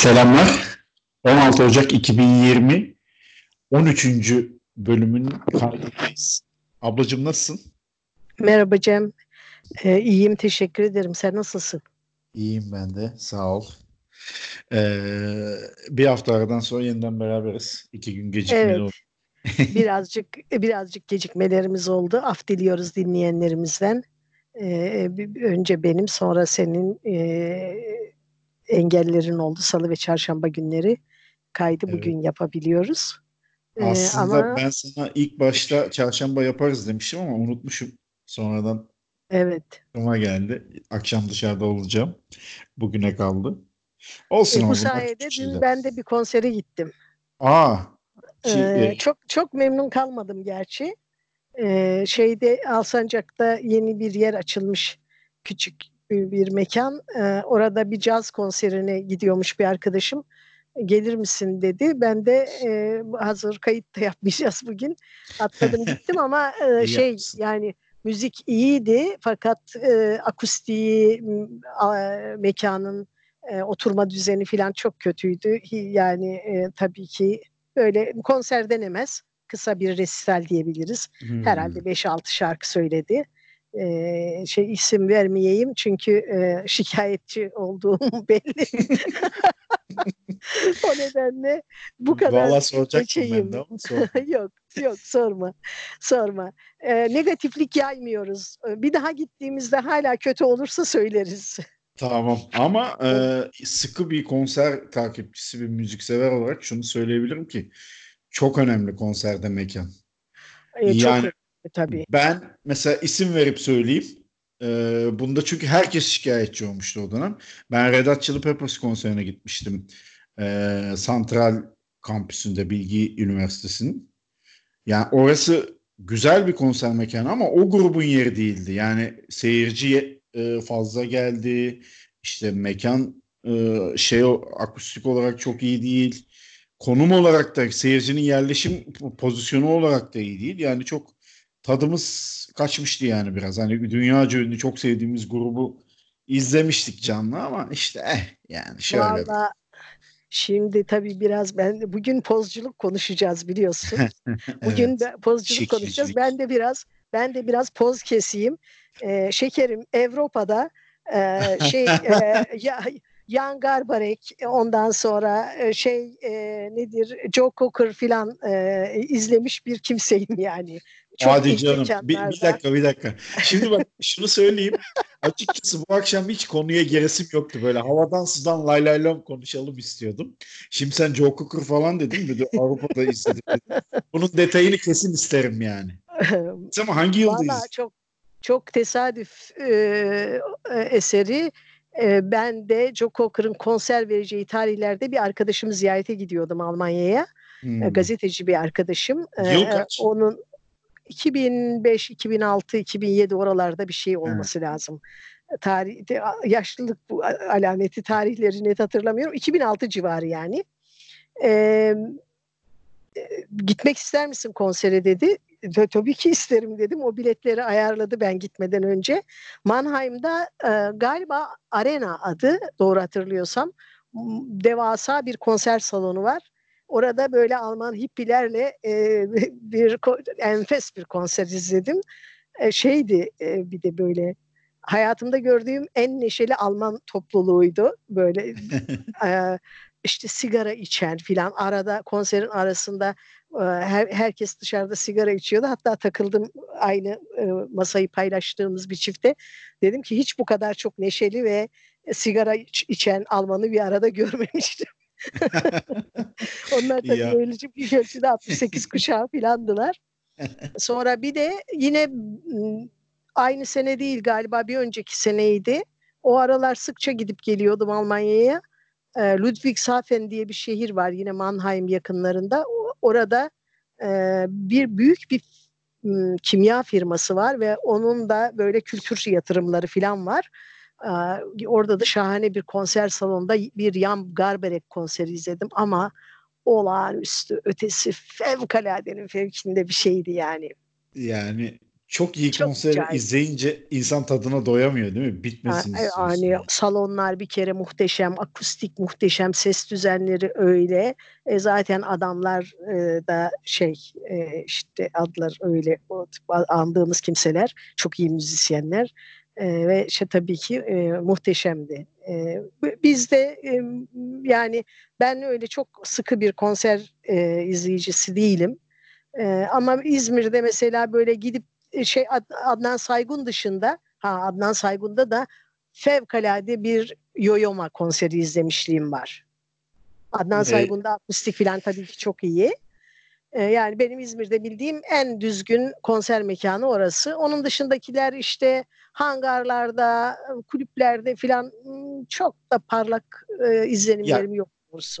Selamlar. 16 Ocak 2020 13. bölümün kaydındayız. Ablacığım nasılsın? Merhaba Cem. Ee, iyiyim teşekkür ederim. Sen nasılsın? İyiyim ben de sağ ol. Ee, bir hafta aradan sonra yeniden beraberiz. İki gün gecikmeli Evet. oldu. birazcık birazcık gecikmelerimiz oldu. Af diliyoruz dinleyenlerimizden. Ee, önce benim sonra senin e, engellerin oldu. Salı ve çarşamba günleri kaydı Evet. bugün yapabiliyoruz. Ee, Aslında ama ben sana ilk başta çarşamba yaparız demiştim ama unutmuşum. Sonradan evet. aklıma geldi. Akşam dışarıda olacağım. Bugüne kaldı. Olsun E, bu sayede dün ben de bir konsere gittim. Aa, Ee, e, çok çok memnun kalmadım gerçi. Ee, şeyde Alsancak'ta yeni bir yer açılmış küçük bir, mekan. Ee, orada bir caz konserine gidiyormuş bir arkadaşım. Gelir misin dedi. Ben de e, hazır kayıt da yapmayacağız bugün. Atladım gittim ama e, şey yani müzik iyiydi fakat e, akustiği, a- mekanın e, oturma düzeni falan çok kötüydü. Yani e, tabii ki böyle konser denemez. Kısa bir resital diyebiliriz. hmm. Herhalde 5-6 şarkı söyledi. Ee, şey isim vermeyeyim çünkü e, şikayetçi olduğum belli. o nedenle bu kadar Valla soracaktım ben geçeyim. de ama yok yok sorma sorma. Ee, negatiflik yaymıyoruz. Bir daha gittiğimizde hala kötü olursa söyleriz. Tamam ama e, sıkı bir konser takipçisi bir müziksever olarak şunu söyleyebilirim ki çok önemli konserde mekan. Çok Yani- önemli tabii. Ben mesela isim verip söyleyeyim. E, bunda çünkü herkes şikayetçi olmuştu o dönem. Ben Red Hot Chili Peppers konserine gitmiştim. E, Santral kampüsünde Bilgi Üniversitesi'nin. Yani orası güzel bir konser mekanı ama o grubun yeri değildi. Yani seyirci e, fazla geldi. İşte mekan e, şey akustik olarak çok iyi değil. Konum olarak da seyircinin yerleşim po- pozisyonu olarak da iyi değil. Yani çok tadımız kaçmıştı yani biraz. Hani dünyaca ünlü çok sevdiğimiz grubu izlemiştik canlı ama işte eh yani şöyle. Valla şimdi tabii biraz ben bugün pozculuk konuşacağız biliyorsun. Bugün Evet. de pozculuk konuşacağız. Şekilcilik. Ben de biraz ben de biraz poz keseyim. Ee, şekerim Avrupa'da e, şey e, ya, Jan Garbarek ondan sonra e, şey e, nedir Joe Cocker filan e, izlemiş bir kimseyim yani. Çok Hadi canım. Bir, bir dakika bir dakika. Şimdi bak şunu söyleyeyim. Açıkçası bu akşam hiç konuya geresim yoktu. Böyle havadan sudan lay lay lom konuşalım istiyordum. Şimdi sen Joe Cocker falan dedin mi? Avrupa'da izledim. Bunun detayını kesin isterim yani. Ama hangi Valla yıldayız? çok çok tesadüf e, e, eseri. E, ben de Joe Cocker'ın konser vereceği tarihlerde bir arkadaşımı ziyarete gidiyordum Almanya'ya. Hmm. E, gazeteci bir arkadaşım. Yıl e? Onun 2005, 2006, 2007 oralarda bir şey olması lazım. E, Tarih, yaşlılık bu alameti tarihleri net hatırlamıyorum. 2006 civarı yani. E, e, gitmek ister misin konsere dedi. Tabii ki isterim dedim. O biletleri ayarladı ben gitmeden önce. Mannheim'da e, galiba Arena adı doğru hatırlıyorsam devasa bir konser salonu var. Orada böyle Alman hippilerle e, bir enfes bir konser izledim. E, şeydi e, bir de böyle hayatımda gördüğüm en neşeli Alman topluluğuydu. Böyle e, işte sigara içen filan arada konserin arasında e, her, herkes dışarıda sigara içiyordu. Hatta takıldım aynı e, masayı paylaştığımız bir çifte. Dedim ki hiç bu kadar çok neşeli ve sigara iç- içen Almanı bir arada görmemiştim. Onlar tabii Ya. öylece bir ölçüde 68 kuşağı filandılar. Sonra bir de yine aynı sene değil galiba bir önceki seneydi. O aralar sıkça gidip geliyordum Almanya'ya. E, Ludwigshafen diye bir şehir var yine Mannheim yakınlarında. Orada e, bir büyük bir m, kimya firması var ve onun da böyle kültür yatırımları falan var. Ee, Orada da şahane bir konser salonunda bir Jan Garbarek konseri izledim ama olağanüstü ötesi fevkaladenin fevkinde bir şeydi yani. Yani çok iyi Çok konseri güzel. izleyince insan tadına doyamıyor değil mi? Bitmesini Ha, e, istiyorsun. Yani salonlar bir kere muhteşem, akustik muhteşem, ses düzenleri öyle. E, zaten adamlar e, da şey e, işte adlar öyle o andığımız kimseler çok iyi müzisyenler E, ve işte tabii ki e, muhteşemdi. E, biz de e, yani ben öyle çok sıkı bir konser e, izleyicisi değilim. E, ama İzmir'de mesela böyle gidip şey Ad- Adnan Saygun dışında ha Adnan Saygun'da da fevkalade bir Yoyoma konseri izlemişliğim var. Adnan Saygun'da akustik filan tabii ki çok iyi. Ee, yani benim İzmir'de bildiğim en düzgün konser mekanı orası. Onun dışındakiler işte hangarlarda, kulüplerde filan hmm, çok da parlak e, izlenimlerim yok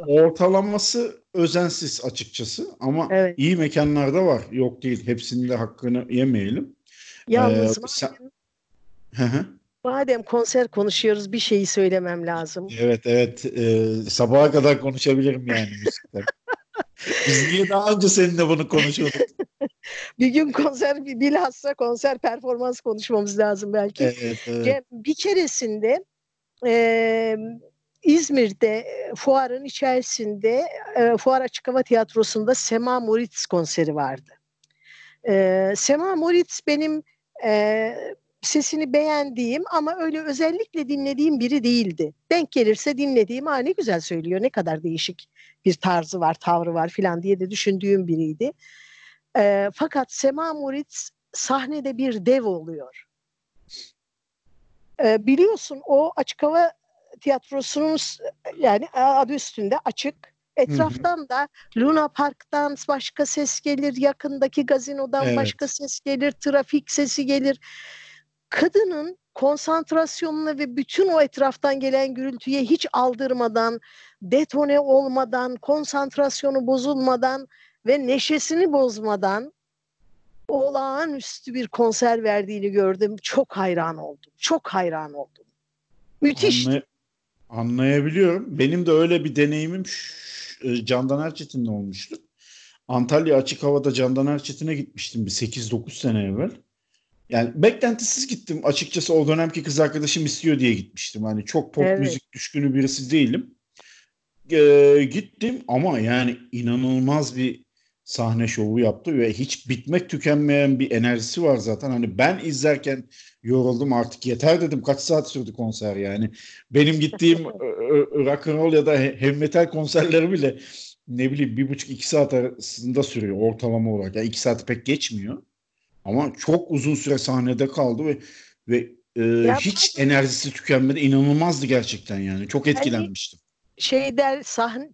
Ortalaması özensiz açıkçası ama Evet. iyi mekanlarda var. Yok değil. Hepsinin de hakkını yemeyelim. Yalnız Ee, sen- madem, konser konuşuyoruz bir şeyi söylemem lazım. evet evet. Ee, sabaha kadar konuşabilirim yani müzikten. Biz niye daha önce seninle bunu konuşuyorduk? Bir gün konser bilhassa konser performans konuşmamız lazım belki. Evet, evet. Cem, bir keresinde e, İzmir'de e, fuarın içerisinde e, Fuar Açık Hava Tiyatrosu'nda Sema Moritz konseri vardı. E, Sema Moritz benim e, sesini beğendiğim ama öyle özellikle dinlediğim biri değildi. Denk gelirse dinlediğim ha ne güzel söylüyor ne kadar değişik bir tarzı var tavrı var filan diye de düşündüğüm biriydi. E, fakat Sema Moritz sahnede bir dev oluyor. E, biliyorsun o açık hava tiyatrosunun yani adı üstünde açık. Etraftan da Luna Park'tan başka ses gelir, yakındaki gazinodan Evet. başka ses gelir, trafik sesi gelir. Kadının konsantrasyonuna ve bütün o etraftan gelen gürültüye hiç aldırmadan, detone olmadan, konsantrasyonu bozulmadan ve neşesini bozmadan olağanüstü bir konser verdiğini gördüm. Çok hayran oldum. Çok hayran oldum. Müthiş. Anlay- anlayabiliyorum. Benim de öyle bir deneyimim e, Candan Erçetin'le olmuştu. Antalya Açık Hava'da Candan Erçetin'e gitmiştim bir 8-9 sene evvel. Yani beklentisiz gittim. Açıkçası o dönemki kız arkadaşım istiyor diye gitmiştim. Hani çok pop Evet. müzik düşkünü birisi değilim. Ee, gittim ama yani inanılmaz bir sahne şovu yaptı ve hiç bitmek tükenmeyen bir enerjisi var zaten. Hani ben izlerken yoruldum artık yeter dedim. Kaç saat sürdü konser yani. Benim gittiğim rock and roll ya da he- heavy metal konserleri bile ne bileyim bir buçuk iki saat arasında sürüyor ortalama olarak. Yani iki saat pek geçmiyor. Ama çok uzun süre sahnede kaldı ve ve e, Ya hiç enerjisi tükenmedi. İnanılmazdı gerçekten yani. Çok etkilenmiştim. Şey der sahne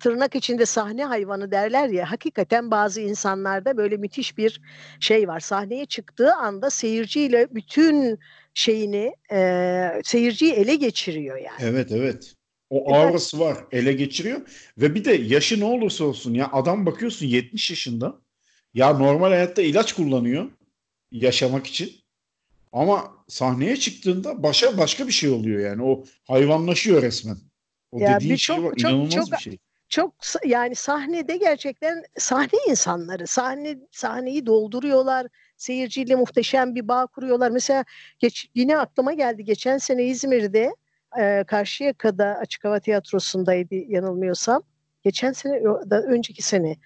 tırnak içinde sahne hayvanı derler ya hakikaten bazı insanlarda böyle müthiş bir şey var sahneye çıktığı anda seyirciyle bütün şeyini e, seyirciyi ele geçiriyor yani. Evet evet. O E aurası var. Ele geçiriyor. Ve bir de yaşı ne olursa olsun ya adam bakıyorsun 70 yaşında. Ya normal hayatta ilaç kullanıyor yaşamak için. Ama sahneye çıktığında başa başka bir şey oluyor yani. O hayvanlaşıyor resmen. O Ya dediğin bir şey çok- var. çok- İnanılmaz çok- bir şey. Çok yani sahnede gerçekten sahne insanları sahne sahneyi dolduruyorlar. Seyirciyle muhteşem bir bağ kuruyorlar. Mesela geç, yine aklıma geldi geçen sene İzmir'de e, Karşıyaka'da Açık Hava Tiyatrosu'ndaydı yanılmıyorsam. Geçen sene önceki sene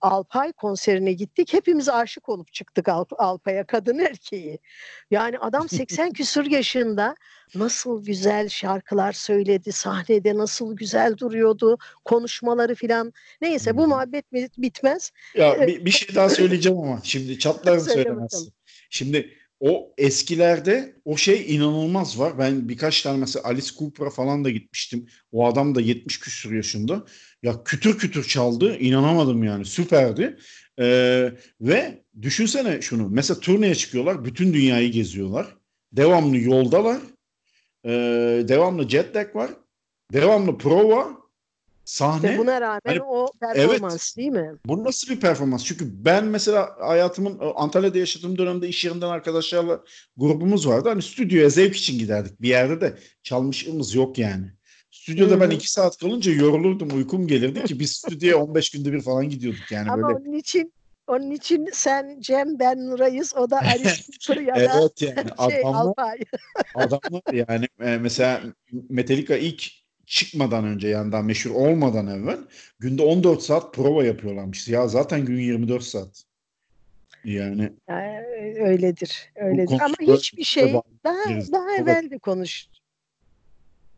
Alpay konserine gittik. Hepimiz aşık olup çıktık Alp, Alpay'a kadın erkeği. Yani adam 80 küsur yaşında nasıl güzel şarkılar söyledi. Sahnede nasıl güzel duruyordu. Konuşmaları filan. Neyse bu hı. muhabbet bitmez. Ya bir, bir şey daha söyleyeceğim ama şimdi çatlarım Söyle söylemezsin. bakalım. Şimdi o eskilerde o şey inanılmaz var. Ben birkaç tane mesela Alice Cooper'a falan da gitmiştim. O adam da 70 küsur yaşında. Ya kütür kütür çaldı. İnanamadım yani. Süperdi. Ee, ve düşünsene şunu. Mesela turneye çıkıyorlar. Bütün dünyayı geziyorlar. Devamlı yoldalar. Ee, devamlı jet lag var. Devamlı prova. Sahne. Ve buna rağmen Hani- o performans değil mi? Bu nasıl bir performans? Çünkü ben mesela hayatımın e, Antalya'da yaşadığım dönemde iş yerinden arkadaşlarla grubumuz vardı. Hani stüdyoya zevk için giderdik. Bir yerde de çalmışlığımız yok yani. Stüdyoda Hı ben iki saat kalınca yorulurdum, uykum gelirdi ki biz stüdyoya 15 günde bir falan gidiyorduk yani Ama böyle. onun için Onun için sen Cem ben Nuray'ız o da Aris Cooper ya da Evet yani şey adamlar, Alpay. adamlar yani e, mesela Metallica ilk çıkmadan önce yani daha meşhur olmadan evvel günde 14 saat prova yapıyorlarmış. Ya zaten gün 24 saat. Yani Yani öyledir. Öyledir. Ama hiçbir şey daha daha evvel de konuş.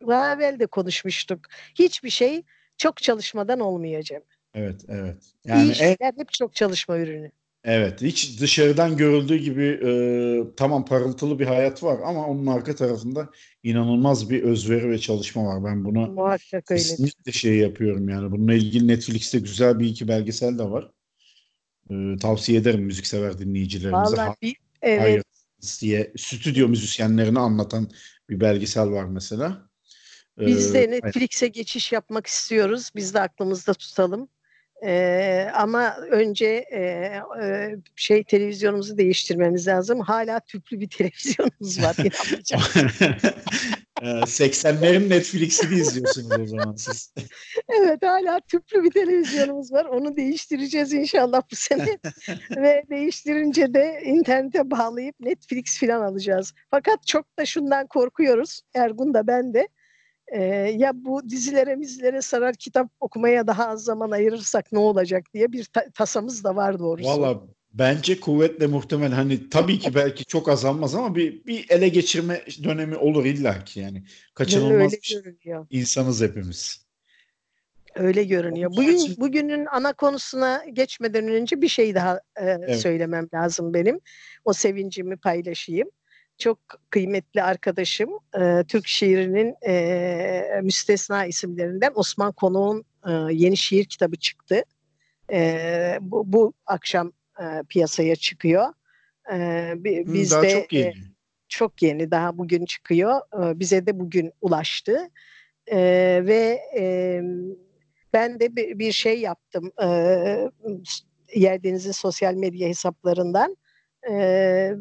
Daha evvel de konuşmuştuk. Hiçbir şey çok çalışmadan olmayacak. evet evet. Yani İyi en, şeyler hep çok çalışma ürünü. evet hiç dışarıdan görüldüğü gibi e, tamam parıltılı bir hayat var ama onun arka tarafında inanılmaz bir özveri ve çalışma var. Ben buna Muhakkak. Kesinlikle şey yapıyorum yani. Bununla ilgili Netflix'te güzel bir iki belgesel de var. Ee, tavsiye ederim müziksever dinleyicilerimize. Vallahi bir, evet Hayır diye stüdyo müzisyenlerini anlatan bir belgesel var mesela. Ee, biz de Netflix'e geçiş yapmak istiyoruz. Biz de aklımızda tutalım. Ee, ama önce e, e, şey televizyonumuzu değiştirmemiz lazım. Hala tüplü bir televizyonumuz var. inanmayacaksın. Ee, 80'lerin Netflix'ini izliyorsunuz o zaman siz. Evet hala tüplü bir televizyonumuz var. Onu değiştireceğiz inşallah bu sene. Ve değiştirince de internete bağlayıp Netflix falan alacağız. Fakat çok da şundan korkuyoruz. Ergun da ben de. Ee, ya bu dizilere mizilere sarar kitap okumaya daha az zaman ayırırsak ne olacak diye bir ta- tasamız da var doğrusu. Valla bence kuvvetle muhtemel hani tabii ki belki çok azalmaz ama bir bir ele geçirme dönemi olur illaki yani. Kaçınılmaz bir şey. insanız hepimiz. Öyle görünüyor. Bugün bugünün ana konusuna geçmeden önce bir şey daha e, söylemem lazım benim. O sevincimi paylaşayım. Çok kıymetli arkadaşım e, Türk şiirinin e, müstesna isimlerinden Osman Konuk'un e, yeni şiir kitabı çıktı. E, bu, bu akşam e, piyasaya çıkıyor. E, Hı, biz daha de çok e, yeni. çok yeni daha bugün çıkıyor. Ee, Bize de bugün ulaştı. Ee, ve e, ben de bir, bir şey yaptım. Ee, Yerdeniz'in sosyal medya hesaplarından. Ee,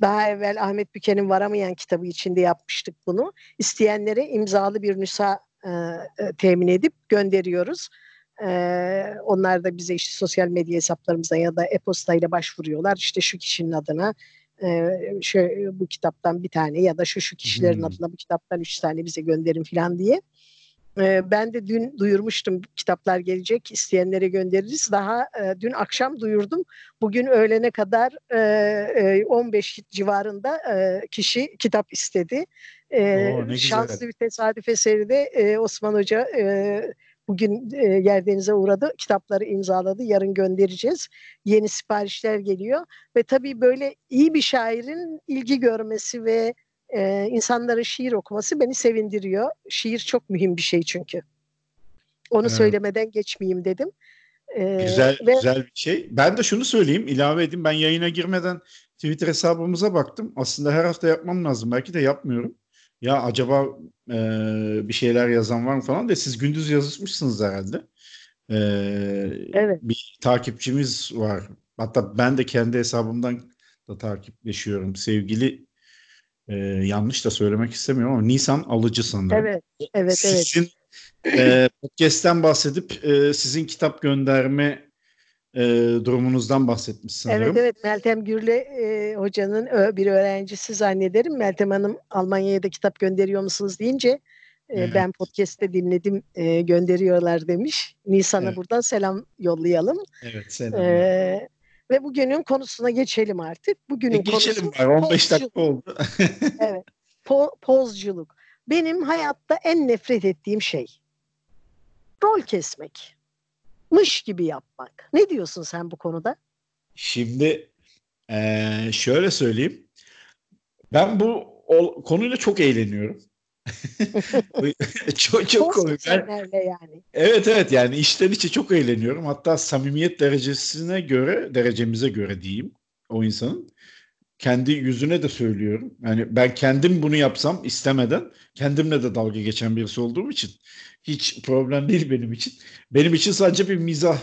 daha evvel Ahmet Büken'in Varamayan kitabı içinde yapmıştık bunu. İsteyenlere imzalı bir nüsa e, e, temin edip gönderiyoruz. Ee, onlar da bize işte sosyal medya hesaplarımızdan ya da e-postayla başvuruyorlar. İşte şu kişinin adına e, şu, bu kitaptan bir tane ya da şu şu kişilerin Hmm. adına bu kitaptan üç tane bize gönderin falan diye. E, ben de dün duyurmuştum kitaplar gelecek isteyenlere göndeririz. Daha e, dün akşam duyurdum. Bugün öğlene kadar e, e, 15 civarında e, kişi kitap istedi. E, Oo, güzel. şanslı bir tesadüf eseri de e, Osman Hoca e, bugün e, Yerdenize uğradı. Kitapları imzaladı. Yarın göndereceğiz. Yeni siparişler geliyor ve tabii böyle iyi bir şairin ilgi görmesi ve e, insanlara şiir okuması beni sevindiriyor. Şiir çok mühim bir şey çünkü. Onu Evet. söylemeden geçmeyeyim dedim. E, Güzel ve güzel bir şey. Ben de şunu söyleyeyim, ilave edeyim. Ben yayına girmeden Twitter hesabımıza baktım. Aslında her hafta yapmam lazım. Belki de yapmıyorum. Ya acaba e, bir şeyler yazan var mı falan de siz gündüz yazışmışsınız herhalde. E, Evet. Bir takipçimiz var. Hatta ben de kendi hesabımdan da takipleşiyorum. Sevgili e, yanlış da söylemek istemiyorum ama Nisan Alıcı sanırım. evet, evet, evet. Sizin e, podcast'ten bahsedip e, sizin kitap gönderme e, durumunuzdan bahsetmiş sanırım. Evet evet Meltem Gürle e, hocanın ö- bir öğrencisi zannederim. Meltem Hanım Almanya'ya da kitap gönderiyor musunuz deyince e, Evet. ben podcast'te dinledim e, gönderiyorlar demiş. Nisan'a Evet. buradan selam yollayalım. Evet, selam. E, ve bugünün konusuna geçelim artık. Bugünün E, geçelim konusu var 15 dakika pozculuk. oldu. Evet. Po- pozculuk. Benim hayatta en nefret ettiğim şey. Rol kesmek. Mış gibi yapmak. Ne diyorsun sen bu konuda? Şimdi e, şöyle söyleyeyim. Ben bu o, konuyla çok eğleniyorum. çok çok komik. Yani. Evet evet yani içten içe çok eğleniyorum. Hatta samimiyet derecesine göre, derecemize göre diyeyim o insanın. Kendi yüzüne de söylüyorum. Yani ben kendim bunu yapsam istemeden kendimle de dalga geçen birisi olduğum için hiç problem değil benim için. Benim için sadece bir mizah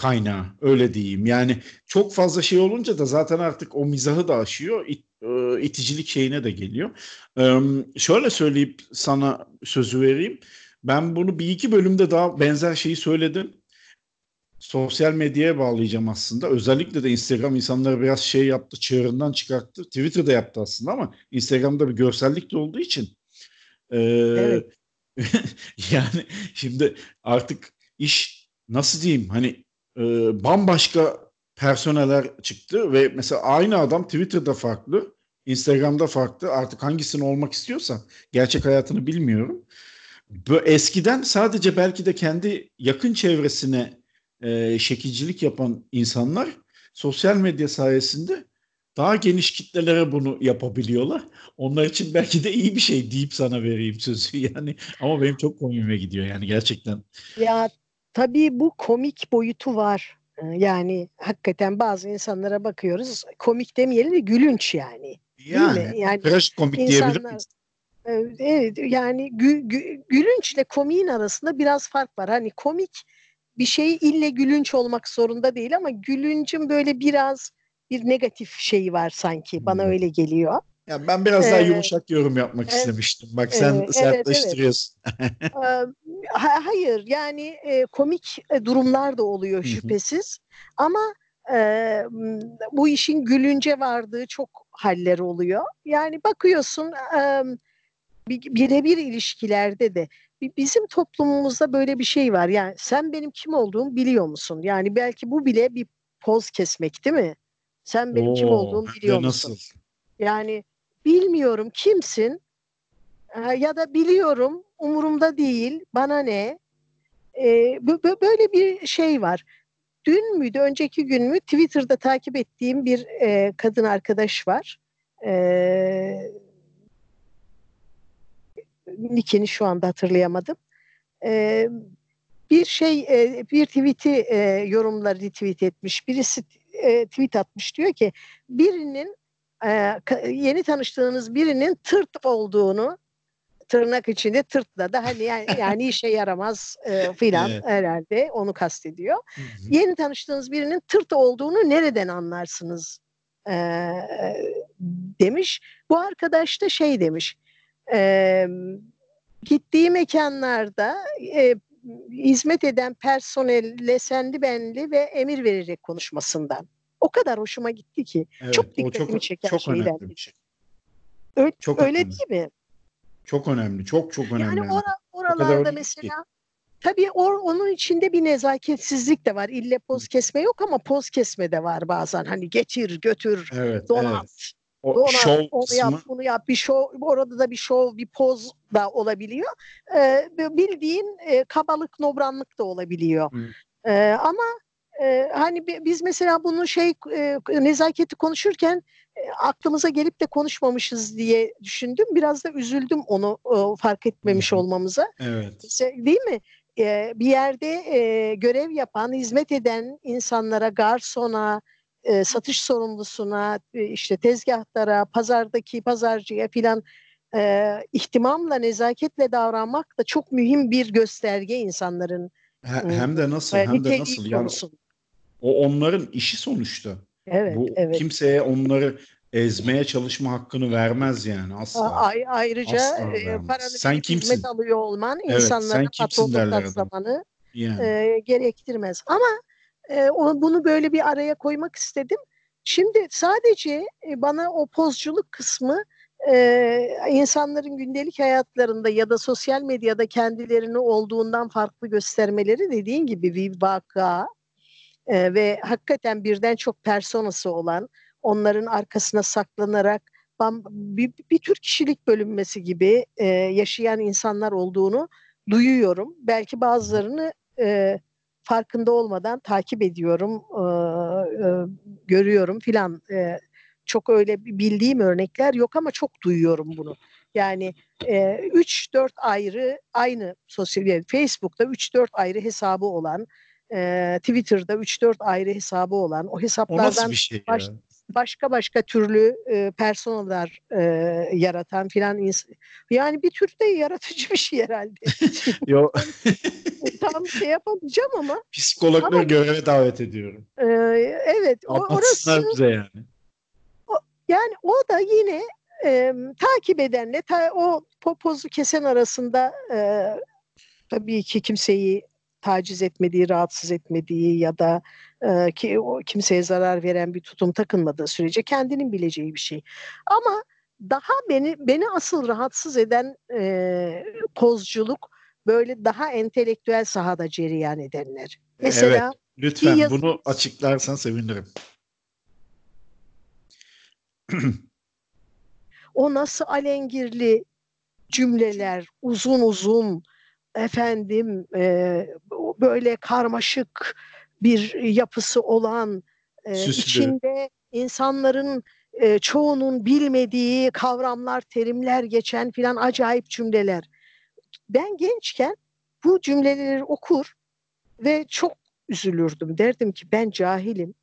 kaynağı öyle diyeyim. Yani çok fazla şey olunca da zaten artık o mizahı da aşıyor. it- e, iticilik şeyine de geliyor. Ee, şöyle söyleyip sana sözü vereyim. Ben bunu bir iki bölümde daha benzer şeyi söyledim. sosyal medyaya bağlayacağım aslında. Özellikle de Instagram insanları biraz şey yaptı, çığırından çıkarttı. Twitter'da yaptı aslında ama Instagram'da bir görsellik de olduğu için. Ee, evet. yani şimdi artık iş nasıl diyeyim hani e, bambaşka personeller çıktı ve mesela aynı adam Twitter'da farklı, Instagram'da farklı. Artık hangisini olmak istiyorsa gerçek hayatını bilmiyorum. Eskiden sadece belki de kendi yakın çevresine e, şekilcilik yapan insanlar sosyal medya sayesinde daha geniş kitlelere bunu yapabiliyorlar. Onlar için belki de iyi bir şey deyip sana vereyim sözü yani. Ama benim çok komiğime gidiyor yani gerçekten. Ya tabii bu komik boyutu var. Ee, yani hakikaten bazı insanlara bakıyoruz komik demeyelim de gülünç yani. Yani, Değil mi? yani komik insanlar, diyebilir miyiz? Evet yani gü, gü, gülünçle komiğin arasında biraz fark var. Hani komik bir şey ille gülünç olmak zorunda değil ama gülüncün böyle biraz bir negatif şeyi var sanki. Bana hmm. öyle geliyor. Ya ben biraz daha yumuşak yorum yapmak evet, istemiştim. Bak sen evet, sertleştiriyorsun. Evet. Hayır yani e, komik e, durumlar da oluyor şüphesiz. Ama e, bu işin gülünce vardığı çok haller oluyor. Yani bakıyorsun e, birebir ilişkilerde de bizim toplumumuzda böyle bir şey var. Yani sen benim kim olduğumu biliyor musun? Yani belki bu bile bir poz kesmek değil mi? Sen benim Oo, kim olduğumu biliyor musun? Nasıl? Yani bilmiyorum kimsin ya da biliyorum umurumda değil bana ne ee, böyle bir şey var. Dün müydü önceki gün mü Twitter'da takip ettiğim bir e, kadın arkadaş var. E, Nick'ini şu anda hatırlayamadım. E, bir şey e, bir tweet'i e, yorumları retweet etmiş. Birisi e, tweet atmış diyor ki birinin e, yeni tanıştığınız birinin tırt olduğunu tırnak içinde tırtla da hani yani, yani işe yaramaz e, filan evet. herhalde onu kastediyor. Hı hı. Yeni tanıştığınız birinin tırt olduğunu nereden anlarsınız e, demiş. Bu arkadaş da şey demiş. E, gittiği mekanlarda e, hizmet eden personelle sendi benli ve emir vererek konuşmasından. O kadar hoşuma gitti ki. Evet, çok dikkatimi çok, çeken çok şeyler. Önemli bir şey. Öyle, çok öyle önemli. değil mi? Çok önemli. Çok çok önemli. Yani or oralarda mesela ki. tabii or onun içinde bir nezaketsizlik de var. İlle poz kesme yok ama poz kesme de var bazen. Hani getir, götür, evet, donat. Evet. O Donat, şov onu kısmı... yap, bunu yap. Bir şov, orada da bir şov, bir poz da olabiliyor. Ee, bildiğin e, kabalık, nobranlık da olabiliyor. Ee, ama e, hani biz mesela bunu şey e, nezaketi konuşurken e, aklımıza gelip de konuşmamışız diye düşündüm. Biraz da üzüldüm onu e, fark etmemiş olmamıza. Evet. Değil mi? E, bir yerde e, görev yapan, hizmet eden insanlara, garsona, e, satış sorumlusuna, e, işte tezgahlara, pazardaki pazarcıya filan e, ihtimamla, nezaketle davranmak da çok mühim bir gösterge insanların. Hem de nasıl, hem de nasıl. Yani, o onların işi sonuçta. Evet, Bu evet. kimseye onları ezmeye çalışma hakkını vermez yani asla. A- ayrıca asla e, paranı sen kimsin? hizmet alıyor olman evet, insanlara patronluk zamanı yani. e, gerektirmez. Ama e, o, bunu böyle bir araya koymak istedim. Şimdi sadece e, bana o pozculuk kısmı e, insanların gündelik hayatlarında ya da sosyal medyada kendilerini olduğundan farklı göstermeleri dediğin gibi bir vaka e, ve hakikaten birden çok personası olan onların arkasına saklanarak bir, bir tür kişilik bölünmesi gibi e, yaşayan insanlar olduğunu duyuyorum. Belki bazılarını e, farkında olmadan takip ediyorum, e, e, görüyorum filan. E, çok öyle bildiğim örnekler yok ama çok duyuyorum bunu. Yani 3-4 e, ayrı aynı sosyal Facebook'ta 3-4 ayrı hesabı olan e, Twitter'da 3-4 ayrı hesabı olan o hesaplardan şey baş, başka başka türlü e, personeller e, yaratan filan yani bir tür de yaratıcı bir şey herhalde. Yo. Tam şey yapamayacağım ama. Psikologları ama, göreve davet ediyorum. E, evet. Anlatsınlar orası, bize yani. O, yani o da yine e, takip edenle ta, o popozu kesen arasında e, tabii ki kimseyi taciz etmediği, rahatsız etmediği ya da e, ki o kimseye zarar veren bir tutum takınmadığı sürece kendinin bileceği bir şey. Ama daha beni beni asıl rahatsız eden e, pozculuk böyle daha entelektüel sahada cereyan edenler. Mesela evet, lütfen yaz- bunu açıklarsan sevinirim. o nasıl alengirli cümleler, uzun uzun efendim e, böyle karmaşık bir yapısı olan e, Süslü. içinde insanların e, çoğunun bilmediği kavramlar, terimler geçen filan acayip cümleler. Ben gençken bu cümleleri okur ve çok üzülürdüm. Derdim ki ben cahilim.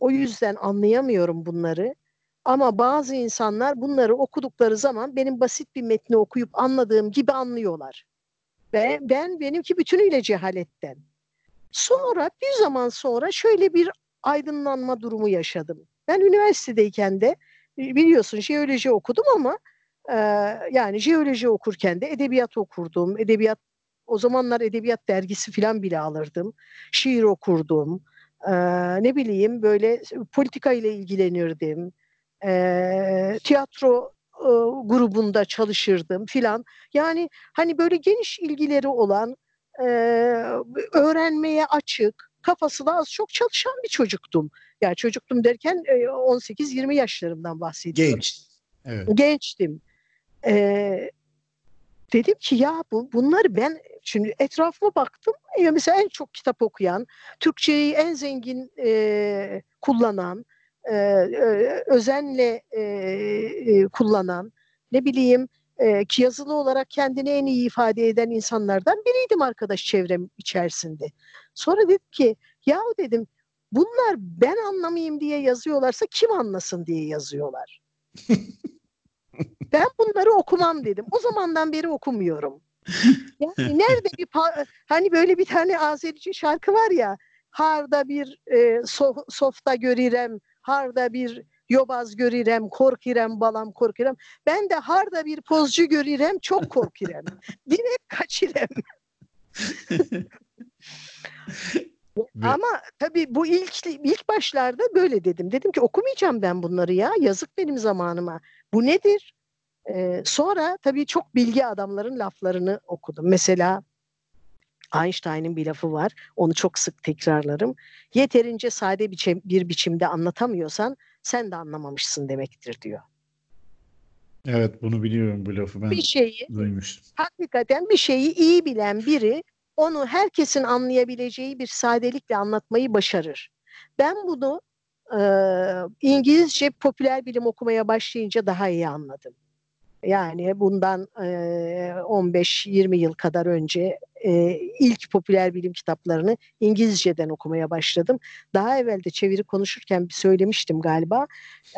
O yüzden anlayamıyorum bunları. Ama bazı insanlar bunları okudukları zaman benim basit bir metni okuyup anladığım gibi anlıyorlar. Ve ben benimki bütünüyle cehaletten. Sonra bir zaman sonra şöyle bir aydınlanma durumu yaşadım. Ben üniversitedeyken de biliyorsun jeoloji okudum ama e, yani jeoloji okurken de edebiyat okurdum. Edebiyat o zamanlar edebiyat dergisi falan bile alırdım. Şiir okurdum. E, ne bileyim böyle politika ile ilgilenirdim. E, tiyatro e, grubunda çalışırdım filan. Yani hani böyle geniş ilgileri olan, e, öğrenmeye açık, kafası da az çok çalışan bir çocuktum. Yani çocuktum derken e, 18-20 yaşlarımdan bahsediyorum. Genç. Evet. Gençtim. E, dedim ki ya bu, bunları ben şimdi etrafıma baktım. Ya mesela en çok kitap okuyan, Türkçeyi en zengin e, kullanan, e, e, özenle e, e, kullanan, ne bileyim e, ki yazılı olarak kendini en iyi ifade eden insanlardan biriydim arkadaş çevrem içerisinde. Sonra dedim ki yahu dedim bunlar ben anlamayayım diye yazıyorlarsa kim anlasın diye yazıyorlar. ben bunları okumam dedim. O zamandan beri okumuyorum. Yani nerede bir hani böyle bir tane Azerice şarkı var ya harda bir e, so, softa görürem, harda bir yobaz görürem, korkirem balam korkirem. Ben de harda bir pozcu görürem, çok korkirem. Direkt kaçırem. Ama tabii bu ilk ilk başlarda böyle dedim. Dedim ki okumayacağım ben bunları ya. Yazık benim zamanıma. Bu nedir? Ee, sonra tabii çok bilgi adamların laflarını okudum. Mesela Einstein'ın bir lafı var. Onu çok sık tekrarlarım. Yeterince sade biçim, bir biçimde anlatamıyorsan sen de anlamamışsın demektir diyor. Evet bunu biliyorum bu lafı ben bir şeyi, duymuştum. Hakikaten bir şeyi iyi bilen biri onu herkesin anlayabileceği bir sadelikle anlatmayı başarır. Ben bunu e, İngilizce popüler bilim okumaya başlayınca daha iyi anladım. Yani bundan e, 15-20 yıl kadar önce e, ilk popüler bilim kitaplarını İngilizceden okumaya başladım. Daha evvel de çeviri konuşurken bir söylemiştim galiba.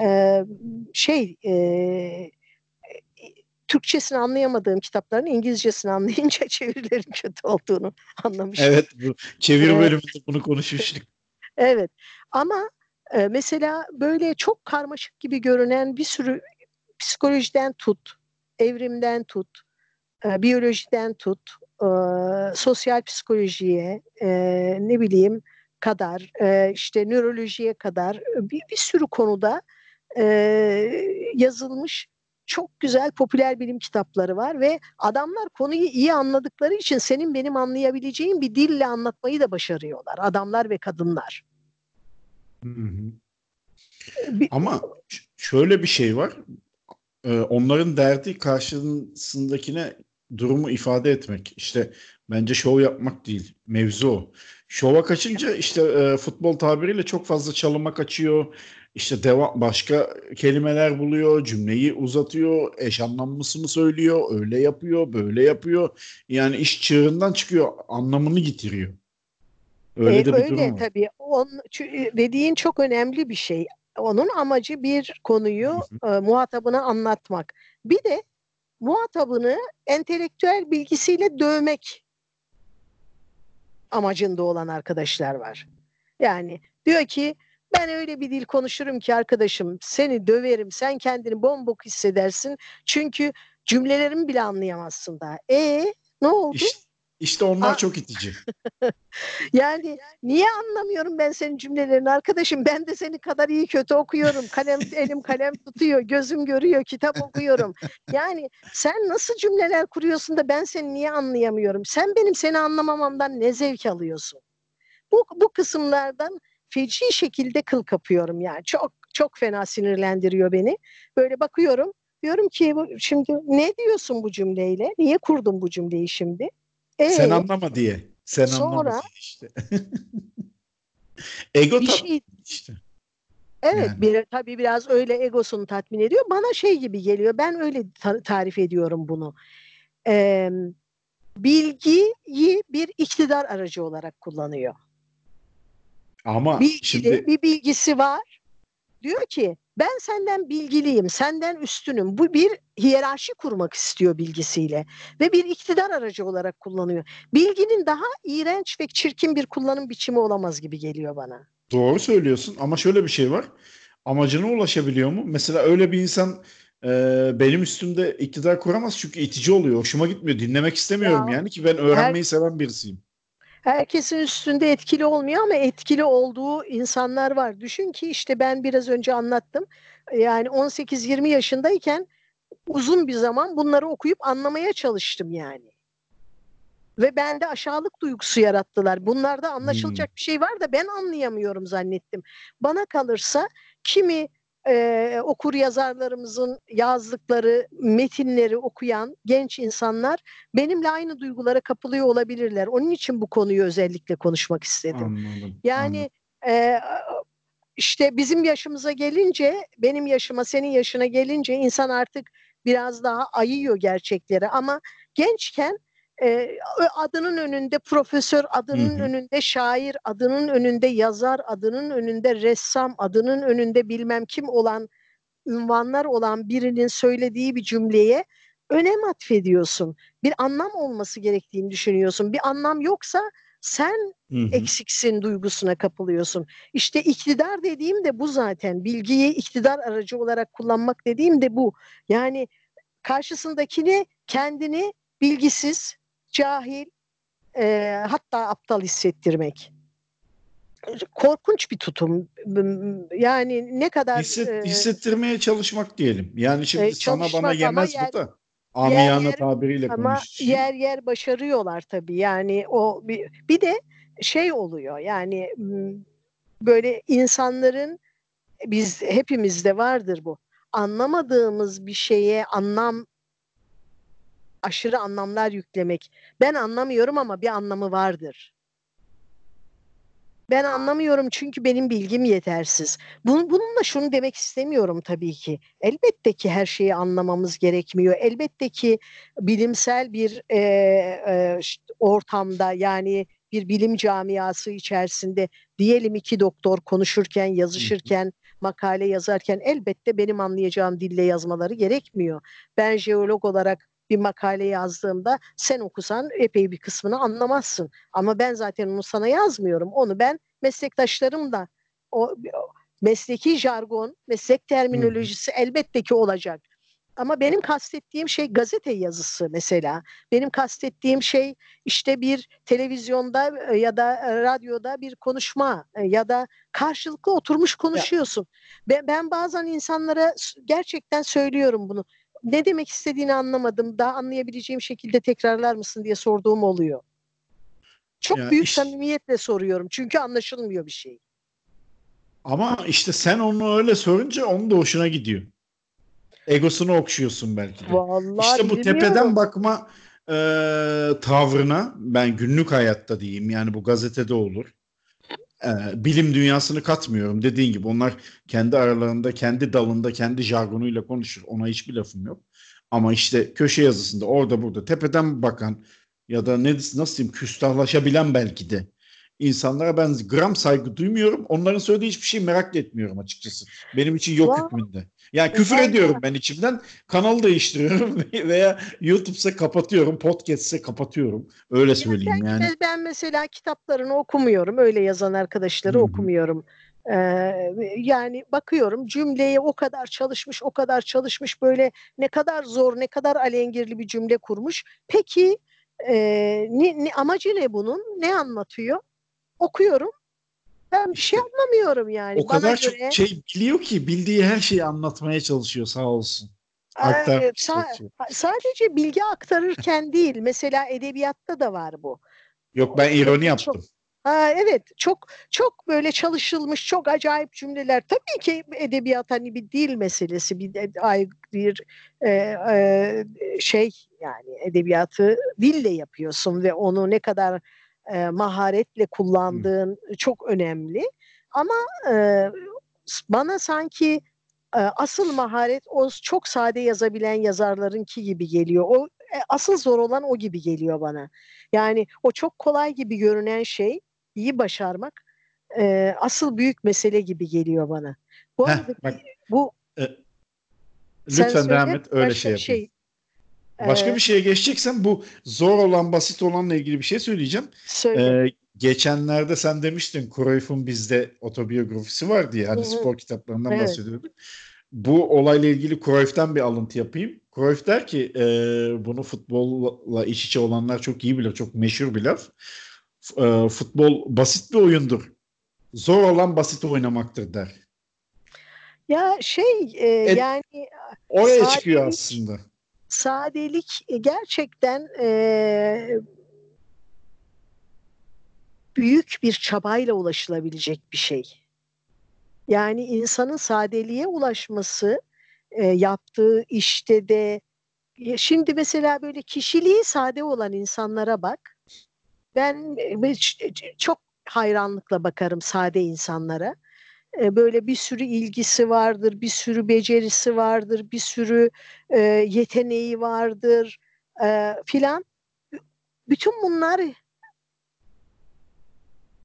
E, şey e, Türkçesini anlayamadığım kitapların İngilizcesini anlayınca çevirilerin kötü olduğunu anlamıştım. Evet bu çeviri bölümünde bunu konuşmuştuk. evet ama mesela böyle çok karmaşık gibi görünen bir sürü psikolojiden tut, evrimden tut, e, biyolojiden tut, e, sosyal psikolojiye, e, ne bileyim kadar, e, işte nörolojiye kadar bir, bir sürü konuda e, yazılmış çok güzel popüler bilim kitapları var ve adamlar konuyu iyi anladıkları için senin benim anlayabileceğim bir dille anlatmayı da başarıyorlar. Adamlar ve kadınlar. Hı hı. Bir, Ama şöyle bir şey var. Ee, onların derdi karşısındakine durumu ifade etmek. İşte bence şov yapmak değil. Mevzu o. Şova kaçınca işte e, futbol tabiriyle çok fazla çalıma kaçıyor işte devam başka kelimeler buluyor, cümleyi uzatıyor, eş anlamlısını söylüyor, öyle yapıyor, böyle yapıyor. Yani iş çığırından çıkıyor, anlamını getiriyor. Öyle ee, de bir öyle durum var. tabii. On, dediğin çok önemli bir şey. Onun amacı bir konuyu e, muhatabına anlatmak. Bir de muhatabını entelektüel bilgisiyle dövmek amacında olan arkadaşlar var. Yani diyor ki ben öyle bir dil konuşurum ki arkadaşım seni döverim sen kendini bombok hissedersin. Çünkü cümlelerimi bile anlayamazsın daha. E ne oldu? İşte, İşte onlar Aa. çok itici. yani niye anlamıyorum ben senin cümlelerini arkadaşım? Ben de seni kadar iyi kötü okuyorum. Kalem elim kalem tutuyor, gözüm görüyor, kitap okuyorum. Yani sen nasıl cümleler kuruyorsun da ben seni niye anlayamıyorum? Sen benim seni anlamamamdan ne zevk alıyorsun? Bu bu kısımlardan feci şekilde kıl kapıyorum yani. Çok çok fena sinirlendiriyor beni. Böyle bakıyorum. Diyorum ki şimdi ne diyorsun bu cümleyle? Niye kurdun bu cümleyi şimdi? Ee, Sen anlama diye. Sen sonra, anlama diye işte. Ego bir şey, işte. Evet yani. bir, tabii biraz öyle egosunu tatmin ediyor. Bana şey gibi geliyor. Ben öyle ta- tarif ediyorum bunu. Ee, bilgiyi bir iktidar aracı olarak kullanıyor. Ama Bilgili, şimdi bir bilgisi var. Diyor ki ben senden bilgiliyim, senden üstünüm. Bu bir hiyerarşi kurmak istiyor bilgisiyle ve bir iktidar aracı olarak kullanıyor. Bilginin daha iğrenç ve çirkin bir kullanım biçimi olamaz gibi geliyor bana. Doğru söylüyorsun ama şöyle bir şey var. Amacına ulaşabiliyor mu? Mesela öyle bir insan e, benim üstümde iktidar kuramaz çünkü itici oluyor. Hoşuma gitmiyor. Dinlemek istemiyorum ya, yani ki ben öğrenmeyi her, seven birisiyim herkesin üstünde etkili olmuyor ama etkili olduğu insanlar var. Düşün ki işte ben biraz önce anlattım. Yani 18-20 yaşındayken uzun bir zaman bunları okuyup anlamaya çalıştım yani. Ve bende aşağılık duygusu yarattılar. Bunlarda anlaşılacak hmm. bir şey var da ben anlayamıyorum zannettim. Bana kalırsa kimi e, okur yazarlarımızın yazdıkları metinleri okuyan genç insanlar benimle aynı duygulara kapılıyor olabilirler. Onun için bu konuyu özellikle konuşmak istedim. Anladım, yani anladım. E, işte bizim yaşımıza gelince, benim yaşıma, senin yaşına gelince insan artık biraz daha ayıyor gerçekleri ama gençken e, adının önünde profesör, adının hı hı. önünde şair, adının önünde yazar, adının önünde ressam, adının önünde bilmem kim olan ünvanlar olan birinin söylediği bir cümleye önem atfediyorsun. Bir anlam olması gerektiğini düşünüyorsun. Bir anlam yoksa sen hı hı. eksiksin duygusuna kapılıyorsun. İşte iktidar dediğim de bu zaten. Bilgiyi iktidar aracı olarak kullanmak dediğim de bu. Yani karşısındakini kendini bilgisiz, cahil, e, hatta aptal hissettirmek. Korkunç bir tutum. Yani ne kadar... Hisset, e, hissettirmeye çalışmak diyelim. Yani şimdi e, sana bana yemez yer, bu da. Amiyane yer, tabiriyle ama konuşacağım. yer yer başarıyorlar tabii. Yani o bir, bir de şey oluyor yani böyle insanların biz hepimizde vardır bu. Anlamadığımız bir şeye anlam aşırı anlamlar yüklemek. Ben anlamıyorum ama bir anlamı vardır. Ben anlamıyorum çünkü benim bilgim yetersiz. Bunun, bununla şunu demek istemiyorum tabii ki. Elbette ki her şeyi anlamamız gerekmiyor. Elbette ki bilimsel bir e, e, ortamda yani bir bilim camiası içerisinde diyelim iki doktor konuşurken, yazışırken, makale yazarken elbette benim anlayacağım dille yazmaları gerekmiyor. Ben jeolog olarak bir makale yazdığımda sen okusan epey bir kısmını anlamazsın. Ama ben zaten onu sana yazmıyorum. Onu ben meslektaşlarım da o, mesleki jargon, meslek terminolojisi elbette ki olacak. Ama benim kastettiğim şey gazete yazısı mesela. Benim kastettiğim şey işte bir televizyonda e, ya da e, radyoda bir konuşma e, ya da karşılıklı oturmuş konuşuyorsun. Ben, ben bazen insanlara gerçekten söylüyorum bunu ne demek istediğini anlamadım. Daha anlayabileceğim şekilde tekrarlar mısın diye sorduğum oluyor. Çok ya büyük iş... samimiyetle soruyorum. Çünkü anlaşılmıyor bir şey. Ama işte sen onu öyle sorunca onun da hoşuna gidiyor. Egosunu okşuyorsun belki de. Vallahi işte bu bilmiyorum. tepeden bakma e, tavrına ben günlük hayatta diyeyim yani bu gazetede olur e, bilim dünyasını katmıyorum. Dediğin gibi onlar kendi aralarında, kendi dalında, kendi jargonuyla konuşur. Ona hiçbir lafım yok. Ama işte köşe yazısında orada burada tepeden bakan ya da ne nasıl diyeyim küstahlaşabilen belki de insanlara ben gram saygı duymuyorum. Onların söylediği hiçbir şey merak etmiyorum açıkçası. Benim için yok wow. hükmünde. Yani küfür ediyorum ben içimden. Kanal değiştiriyorum veya YouTube'sa kapatıyorum, podcast'se kapatıyorum. Öyle söyleyeyim yani. Ben mesela kitaplarını okumuyorum. Öyle yazan arkadaşları Hı-hı. okumuyorum. Ee, yani bakıyorum cümleye o kadar çalışmış, o kadar çalışmış böyle ne kadar zor, ne kadar alengirli bir cümle kurmuş. Peki e, ne, ne, amacı ne bunun? Ne anlatıyor? Okuyorum. Ben bir şey anlamıyorum yani. O kadar çok şey biliyor ki bildiği her şeyi anlatmaya çalışıyor sağ olsun. Ee, sa- sadece bilgi aktarırken değil. Mesela edebiyatta da var bu. Yok ben ironi yaptım. Çok, ha, evet çok çok böyle çalışılmış çok acayip cümleler. Tabii ki edebiyat hani bir dil meselesi bir bir e, e, şey yani edebiyatı dille yapıyorsun ve onu ne kadar e, maharetle kullandığın Hı. çok önemli. Ama e, bana sanki asıl maharet o çok sade yazabilen yazarlarınki gibi geliyor. O e, asıl zor olan o gibi geliyor bana. Yani o çok kolay gibi görünen şey iyi başarmak e, asıl büyük mesele gibi geliyor bana. Bu Heh, arada bak, bu e, lütfen devam et öyle şey yapayım. Şey, Başka ee, bir şeye geçeceksen bu zor olan basit olanla ilgili bir şey söyleyeceğim. Söyle. Ee, geçenlerde sen demiştin Cruyff'un bizde otobiyografisi var diye hani spor kitaplarından evet. bahsediyorduk. Bu olayla ilgili Cruyff'tan bir alıntı yapayım. Cruyff der ki e, bunu futbolla iç içe olanlar çok iyi bilir. Çok meşhur bir laf. E, futbol basit bir oyundur. Zor olan basit oynamaktır der. Ya şey e, e, yani oraya sadelik, çıkıyor aslında. Sadelik gerçekten e, büyük bir çabayla ulaşılabilecek bir şey. Yani insanın sadeliğe ulaşması e, yaptığı işte de şimdi mesela böyle kişiliği sade olan insanlara bak. Ben e, çok hayranlıkla bakarım sade insanlara. E, böyle bir sürü ilgisi vardır, bir sürü becerisi vardır, bir sürü e, yeteneği vardır e, filan. Bütün bunlar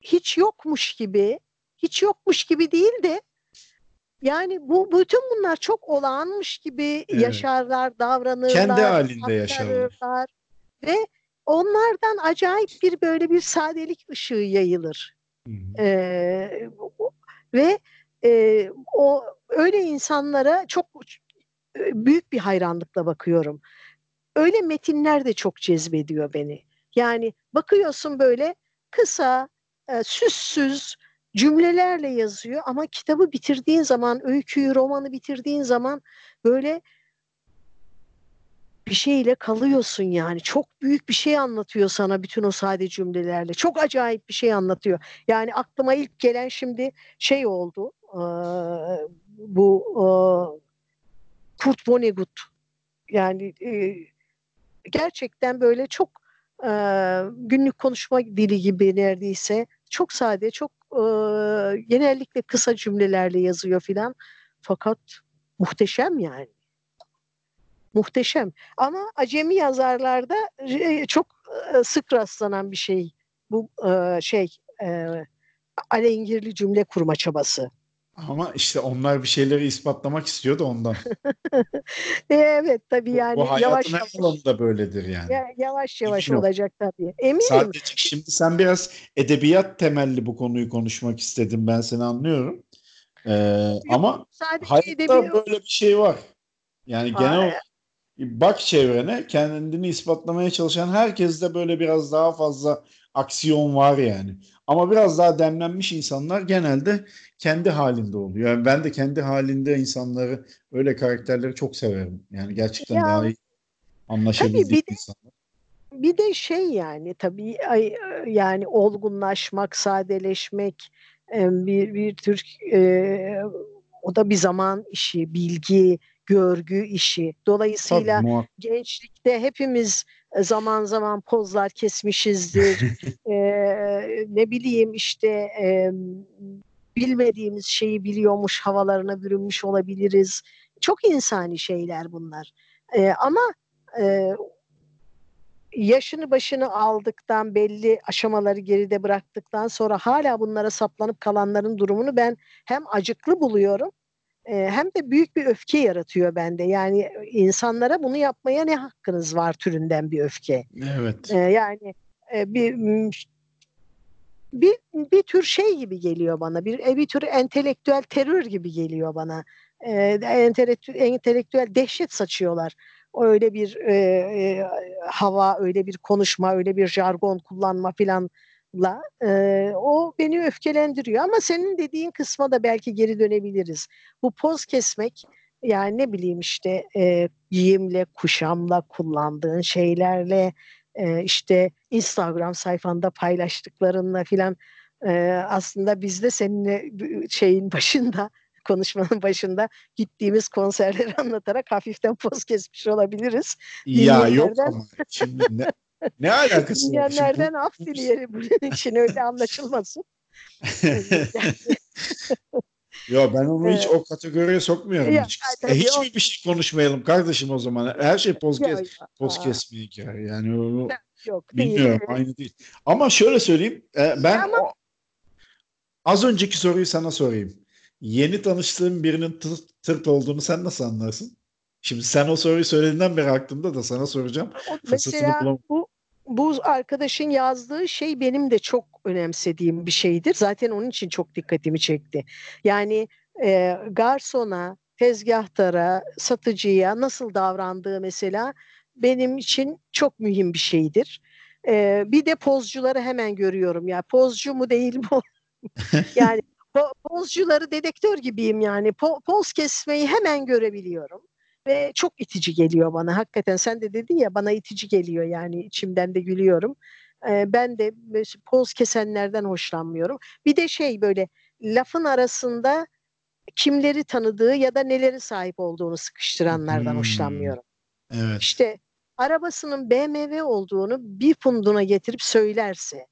hiç yokmuş gibi, hiç yokmuş gibi değil de yani bu bütün bunlar çok olağanmış gibi evet. yaşarlar, davranırlar. Kendi halinde yaşarlar. Ve onlardan acayip bir böyle bir sadelik ışığı yayılır. Ee, ve e, o öyle insanlara çok e, büyük bir hayranlıkla bakıyorum. Öyle metinler de çok cezbediyor beni. Yani bakıyorsun böyle kısa, e, süssüz cümlelerle yazıyor ama kitabı bitirdiğin zaman, öyküyü, romanı bitirdiğin zaman böyle bir şeyle kalıyorsun yani. Çok büyük bir şey anlatıyor sana bütün o sade cümlelerle. Çok acayip bir şey anlatıyor. Yani aklıma ilk gelen şimdi şey oldu. E, bu e, Kurt Vonnegut. Yani e, gerçekten böyle çok e, günlük konuşma dili gibi neredeyse. Çok sade, çok e, genellikle kısa cümlelerle yazıyor filan. Fakat muhteşem yani. Muhteşem. Ama acemi yazarlarda çok e, sık rastlanan bir şey. Bu e, şey e, alengirli cümle kurma çabası. Ama işte onlar bir şeyleri ispatlamak istiyor da ondan. evet tabii yani. Bu, bu yavaş yavaş. da böyledir yani. Ya, yavaş yavaş olacak tabii. Eminim. Sadece şimdi sen biraz edebiyat temelli bu konuyu konuşmak istedin. Ben seni anlıyorum. Ee, Yok, ama hayatta edebiyat... böyle bir şey var. Yani genel olarak bak çevrene kendini ispatlamaya çalışan herkeste böyle biraz daha fazla aksiyon var yani. Ama biraz daha demlenmiş insanlar genelde kendi halinde oluyor. Yani ben de kendi halinde insanları öyle karakterleri çok severim. Yani gerçekten ya, daha iyi anlaşabildiğim insanlar. Bir de şey yani tabii yani olgunlaşmak, sadeleşmek bir bir tür e, o da bir zaman işi, bilgi, görgü işi. Dolayısıyla Tabii, gençlikte hepimiz e, zaman zaman pozlar kesmişizdir. ee, ne bileyim işte e, bilmediğimiz şeyi biliyormuş havalarına bürünmüş olabiliriz. Çok insani şeyler bunlar. Ee, ama e, yaşını başını aldıktan belli aşamaları geride bıraktıktan sonra hala bunlara saplanıp kalanların durumunu ben hem acıklı buluyorum hem de büyük bir öfke yaratıyor bende. Yani insanlara bunu yapmaya ne hakkınız var türünden bir öfke. Evet. yani bir bir bir tür şey gibi geliyor bana. Bir bir tür entelektüel terör gibi geliyor bana. entelektüel, entelektüel dehşet saçıyorlar. öyle bir e, e, hava, öyle bir konuşma, öyle bir jargon kullanma filanla e, o beni öfkelendiriyor. Ama senin dediğin kısma da belki geri dönebiliriz. Bu poz kesmek yani ne bileyim işte e, giyimle, kuşamla, kullandığın şeylerle, e, işte Instagram sayfanda paylaştıklarınla filan e, aslında biz de seninle şeyin başında konuşmanın başında gittiğimiz konserleri anlatarak hafiften poz kesmiş olabiliriz. Ya yok ama şimdi ne, ne alakası var? Dinleyenlerden af dileyelim bunun için öyle anlaşılmasın. Yo ben onu hiç o kategoriye sokmuyorum ya, hiç. E, hiç mi bir şey konuşmayalım kardeşim o zaman? Her şey kes, poz kesme hikaye. Yani o, yok, bilmiyorum değil. aynı değil. Ama şöyle söyleyeyim. E, ben Ama... o, az önceki soruyu sana sorayım. Yeni tanıştığın birinin tırt, tırt olduğunu sen nasıl anlarsın? Şimdi sen o soruyu söylediğinden beri aklımda da sana soracağım. Mesela bu bu arkadaşın yazdığı şey benim de çok önemsediğim bir şeydir. Zaten onun için çok dikkatimi çekti. Yani e, garsona, tezgahtara, satıcıya nasıl davrandığı mesela benim için çok mühim bir şeydir. E, bir de pozcuları hemen görüyorum. Ya pozcu mu değil mi? yani po- pozcuları dedektör gibiyim yani. Po- poz kesmeyi hemen görebiliyorum ve çok itici geliyor bana. Hakikaten sen de dedin ya bana itici geliyor yani içimden de gülüyorum. Ee, ben de poz kesenlerden hoşlanmıyorum. Bir de şey böyle lafın arasında kimleri tanıdığı ya da neleri sahip olduğunu sıkıştıranlardan hmm. hoşlanmıyorum. Evet. İşte arabasının BMW olduğunu bir punduna getirip söylerse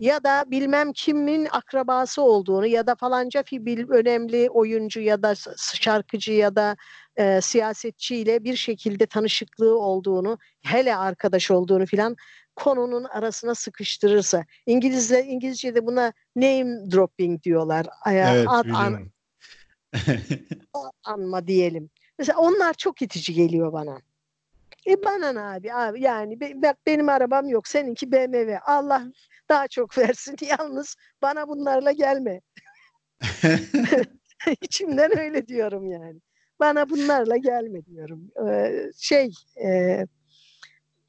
ya da bilmem kimin akrabası olduğunu ya da falanca bir önemli oyuncu ya da şarkıcı ya da e, siyasetçiyle bir şekilde tanışıklığı olduğunu, hele arkadaş olduğunu filan konunun arasına sıkıştırırsa. İngilizce İngilizce'de buna name dropping diyorlar. Evet, ad, an, anma diyelim. Mesela onlar çok itici geliyor bana. E bana ne abi abi yani bak benim arabam yok seninki BMW Allah daha çok versin yalnız bana bunlarla gelme. İçimden öyle diyorum yani. Bana bunlarla gelme diyorum. Ee, şey e,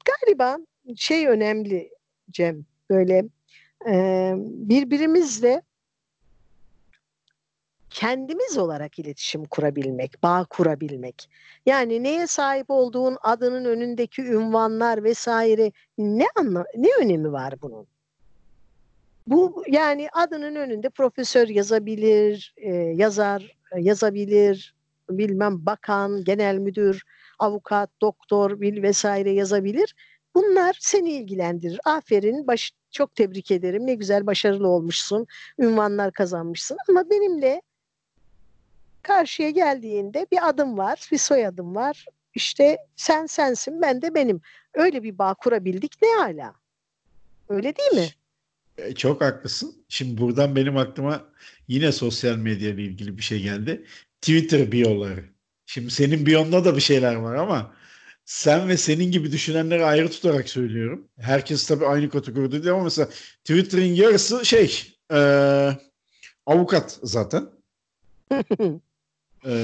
galiba şey önemli Cem böyle e, birbirimizle kendimiz olarak iletişim kurabilmek, bağ kurabilmek. Yani neye sahip olduğun adının önündeki ünvanlar vesaire ne anla ne önemi var bunun? Bu yani adının önünde profesör yazabilir, e, yazar yazabilir, bilmem bakan, genel müdür, avukat, doktor bil vesaire yazabilir. Bunlar seni ilgilendirir. Aferin, baş, çok tebrik ederim. Ne güzel başarılı olmuşsun. Ünvanlar kazanmışsın. Ama benimle karşıya geldiğinde bir adım var, bir soyadım var. İşte sen sensin, ben de benim. Öyle bir bağ kurabildik ne hala. Öyle değil mi? E, çok haklısın. Şimdi buradan benim aklıma yine sosyal medya ile ilgili bir şey geldi. Twitter biyoları. Şimdi senin biyonda da bir şeyler var ama sen ve senin gibi düşünenleri ayrı tutarak söylüyorum. Herkes tabii aynı kategoride değil ama mesela Twitter'ın yarısı şey e, avukat zaten. e,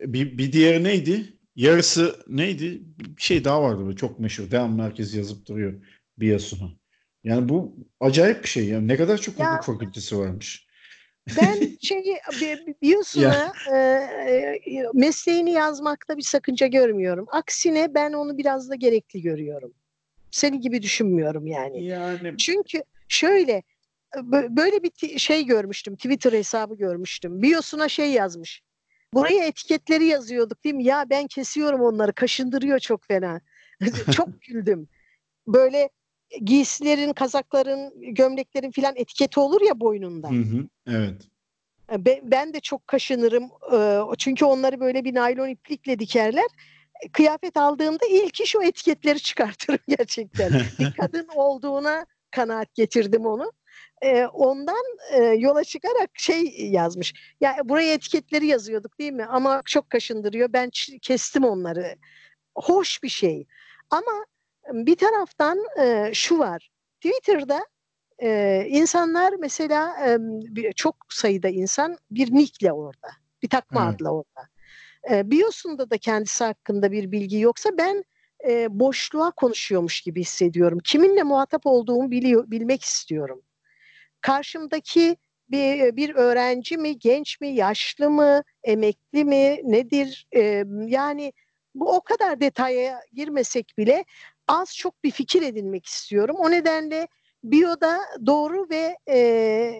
bir, bir diğeri neydi? Yarısı neydi? Bir şey daha vardı böyle çok meşhur. Devam merkezi yazıp duruyor biyosunu. Yani bu acayip bir şey. Yani ne kadar çok hukuk fakültesi varmış. Ben şeyi Biyosuna e, e, mesleğini yazmakta bir sakınca görmüyorum. Aksine ben onu biraz da gerekli görüyorum. Senin gibi düşünmüyorum yani. Yani Çünkü şöyle böyle bir şey görmüştüm. Twitter hesabı görmüştüm. Biyosuna şey yazmış. Buraya etiketleri yazıyorduk değil mi? Ya ben kesiyorum onları. Kaşındırıyor çok fena. çok güldüm. Böyle giysilerin, kazakların, gömleklerin filan etiketi olur ya boynunda. Hı hı, evet. Ben, ben de çok kaşınırım. Çünkü onları böyle bir naylon iplikle dikerler. Kıyafet aldığımda ilk iş o etiketleri çıkartırım gerçekten. bir kadın olduğuna kanaat getirdim onu. Ondan yola çıkarak şey yazmış. Ya buraya etiketleri yazıyorduk değil mi? Ama çok kaşındırıyor. Ben kestim onları. Hoş bir şey. Ama bir taraftan e, şu var. Twitter'da e, insanlar mesela e, çok sayıda insan bir nickle orada. Bir takma evet. adla orada. E, biyosunda da kendisi hakkında bir bilgi yoksa ben e, boşluğa konuşuyormuş gibi hissediyorum. Kiminle muhatap olduğumu biliyor, bilmek istiyorum. Karşımdaki bir, bir öğrenci mi, genç mi, yaşlı mı, emekli mi, nedir? E, yani bu o kadar detaya girmesek bile az çok bir fikir edinmek istiyorum. O nedenle biyoda doğru ve e,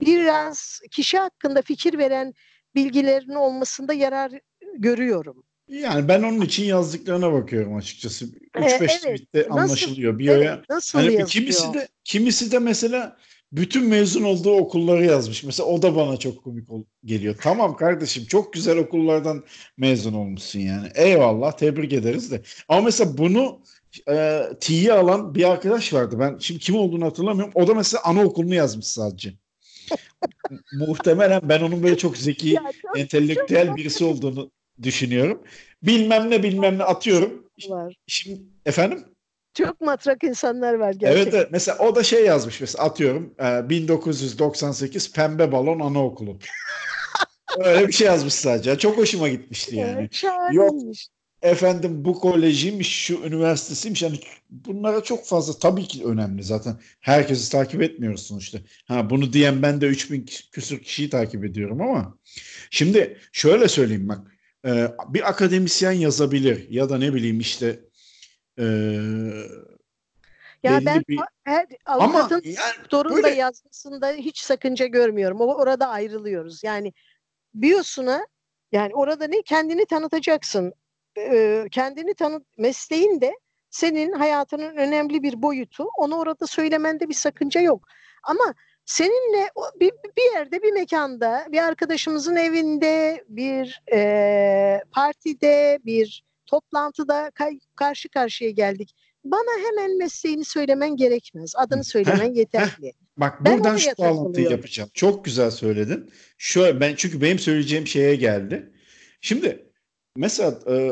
biraz kişi hakkında fikir veren bilgilerin olmasında yarar görüyorum. Yani ben onun için yazdıklarına bakıyorum açıkçası. 3-5 ee, evet. tweette anlaşılıyor. Biyo'ya. Evet, nasıl hani yazıyor? Kimisi de, kimisi de mesela bütün mezun olduğu okulları yazmış. Mesela o da bana çok komik geliyor. Tamam kardeşim çok güzel okullardan mezun olmuşsun yani. Eyvallah tebrik ederiz de. Ama mesela bunu e, T'ye alan bir arkadaş vardı. Ben şimdi kim olduğunu hatırlamıyorum. O da mesela anaokulunu yazmış sadece. Muhtemelen ben onun böyle çok zeki, ya çok, entelektüel çok... birisi olduğunu düşünüyorum. Bilmem ne bilmem ne atıyorum. Var. Şimdi efendim? Çok matrak insanlar var gerçekten. Evet, evet. mesela o da şey yazmış mesela atıyorum 1998 Pembe Balon Anaokulu. Öyle bir şey yazmış sadece. Çok hoşuma gitmişti yani. Evet, Yok efendim bu kolejiymiş, şu üniversitesiymiş. Yani bunlara çok fazla tabii ki önemli zaten. Herkesi takip etmiyoruz sonuçta. Ha bunu diyen ben de 3000 küsur kişiyi takip ediyorum ama şimdi şöyle söyleyeyim bak. bir akademisyen yazabilir ya da ne bileyim işte e, ya ben bir... her avukatın yani sorun böyle... yazmasında hiç sakınca görmüyorum. O orada ayrılıyoruz. Yani biyosuna yani orada ne kendini tanıtacaksın. Ee, kendini tanıt mesleğin de senin hayatının önemli bir boyutu. Onu orada söylemende bir sakınca yok. Ama seninle bir, bir yerde bir mekanda bir arkadaşımızın evinde bir e, partide bir toplantıda karşı karşıya geldik. Bana hemen mesleğini söylemen gerekmez. Adını söylemen yeterli. Bak ben buradan şu bağlantıyı yapacağım. Çok güzel söyledin. Şöyle ben çünkü benim söyleyeceğim şeye geldi. Şimdi mesela, e,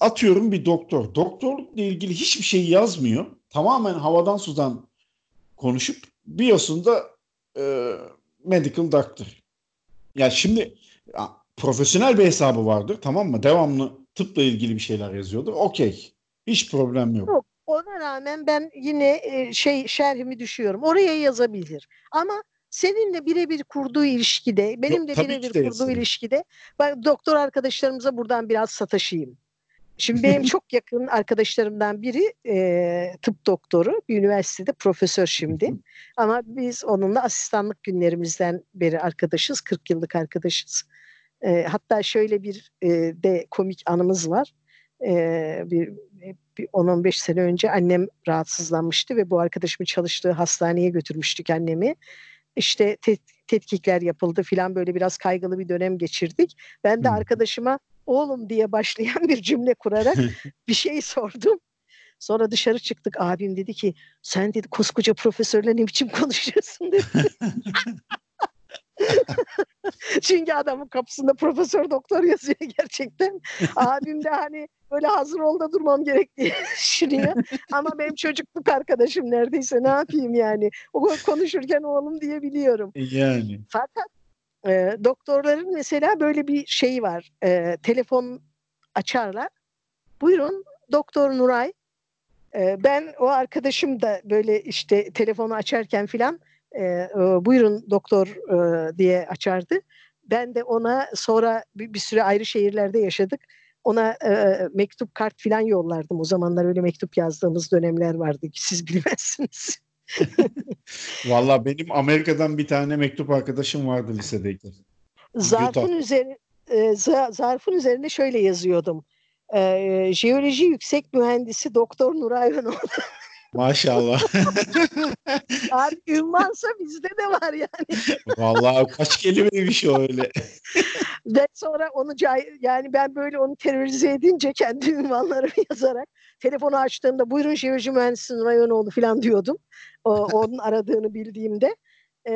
atıyorum bir doktor. Doktorlukla ilgili hiçbir şey yazmıyor. Tamamen havadan sudan konuşup biyosunda e, medical doctor. Ya şimdi ya, profesyonel bir hesabı vardır tamam mı? Devamlı tıpla ilgili bir şeyler yazıyordur. Okey. Hiç problem yok. Yok. Ona rağmen ben yine e, şey şerhimi düşüyorum. Oraya yazabilir. Ama seninle birebir kurduğu ilişkide, benim de birebir kurduğu yazsın. ilişkide ben doktor arkadaşlarımıza buradan biraz sataşayım. Şimdi benim çok yakın arkadaşlarımdan biri e, tıp doktoru, bir üniversitede profesör şimdi. Ama biz onunla asistanlık günlerimizden beri arkadaşız, 40 yıllık arkadaşız. E, hatta şöyle bir e, de komik anımız var. E, bir, bir 10-15 sene önce annem rahatsızlanmıştı ve bu arkadaşımın çalıştığı hastaneye götürmüştük annemi. İşte tet, tetkikler yapıldı filan böyle biraz kaygılı bir dönem geçirdik. Ben de arkadaşıma oğlum diye başlayan bir cümle kurarak bir şey sordum. Sonra dışarı çıktık. Abim dedi ki sen dedi koskoca profesörle ne biçim konuşuyorsun dedi. Çünkü adamın kapısında profesör doktor yazıyor gerçekten. Abim de hani böyle hazır ol da durmam gerek diye düşünüyor. Ama benim çocukluk arkadaşım neredeyse ne yapayım yani. O konuşurken oğlum diyebiliyorum. Yani. Fakat e, doktorların mesela böyle bir şeyi var. E, telefon açarlar. Buyurun Doktor Nuray. E, ben o arkadaşım da böyle işte telefonu açarken filan e, buyurun doktor e, diye açardı. Ben de ona sonra bir, bir süre ayrı şehirlerde yaşadık. Ona e, mektup kart filan yollardım. O zamanlar öyle mektup yazdığımız dönemler vardı ki siz bilmezsiniz. Valla benim Amerika'dan bir tane mektup arkadaşım vardı lisedeyken. Zarfın üzerine e, zarfın üzerine şöyle yazıyordum. E, jeoloji yüksek mühendisi Doktor Nuray Önoğlu. Maşallah. Abi ünvansa bizde de var yani. Vallahi kaç kelimeymiş o öyle. Ve sonra onu yani ben böyle onu terörize edince kendi ünvanlarımı yazarak telefonu açtığımda buyurun jeoloji mühendisi Rayonoğlu falan diyordum. O, onun aradığını bildiğimde. Ee,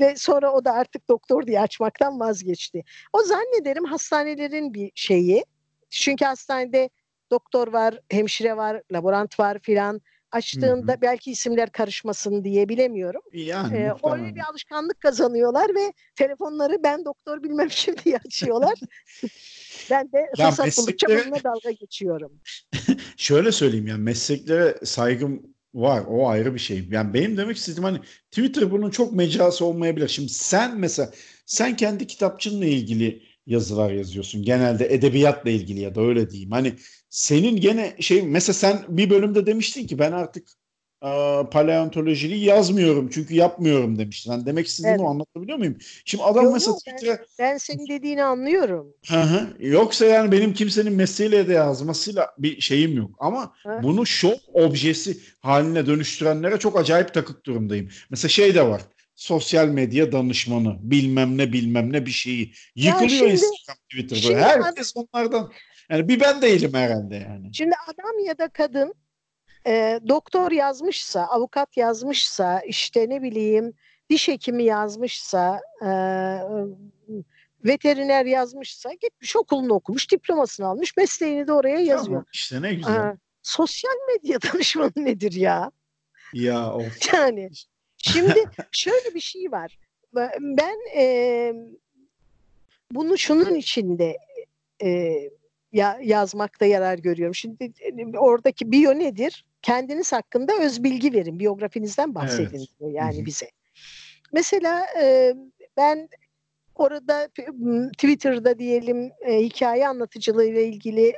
ve sonra o da artık doktor diye açmaktan vazgeçti. O zannederim hastanelerin bir şeyi. Çünkü hastanede doktor var, hemşire var, laborant var filan açtığında hı belki isimler karışmasın diye bilemiyorum. Yani ee, öyle bir alışkanlık kazanıyorlar ve telefonları ben doktor bilmem kim diye açıyorlar. ben de fırsat mesleklere... buldukça bununla dalga geçiyorum. Şöyle söyleyeyim yani mesleklere saygım var. O ayrı bir şey. Yani benim demek istediğim hani Twitter bunun çok mecrası olmayabilir. Şimdi sen mesela sen kendi kitapçınla ilgili yazılar yazıyorsun. Genelde edebiyatla ilgili ya da öyle diyeyim. Hani senin gene şey mesela sen bir bölümde demiştin ki ben artık paleontolojiliği yazmıyorum çünkü yapmıyorum demiştin. Yani demek istediğimi evet. anlatabiliyor muyum? Şimdi adam yok, mesela yok, ben, ben senin dediğini anlıyorum. Hı hı. Yoksa yani benim kimsenin mesleğiyle de yazmasıyla bir şeyim yok. Ama hı. bunu show objesi haline dönüştürenlere çok acayip takık durumdayım. Mesela şey de var. Sosyal medya danışmanı bilmem ne bilmem ne bir şeyi. Yıkılıyor şimdi, Instagram, Twitter'da. Herkes adam, onlardan. Yani bir ben değilim herhalde yani. Şimdi adam ya da kadın e, doktor yazmışsa, avukat yazmışsa, işte ne bileyim diş hekimi yazmışsa, e, veteriner yazmışsa gitmiş okulunu okumuş, diplomasını almış, mesleğini de oraya yazıyor. Tamam, işte ne güzel. E, sosyal medya danışmanı nedir ya? Ya of. Yani şimdi şöyle bir şey var. Ben e, bunu şunun içinde e, ya, yazmakta yarar görüyorum. Şimdi oradaki biyo nedir? kendiniz hakkında öz bilgi verin, biyografinizden bahsedin evet. diyor yani Hı-hı. bize. Mesela e, ben orada Twitter'da diyelim e, hikaye anlatıcılığı ile ilgili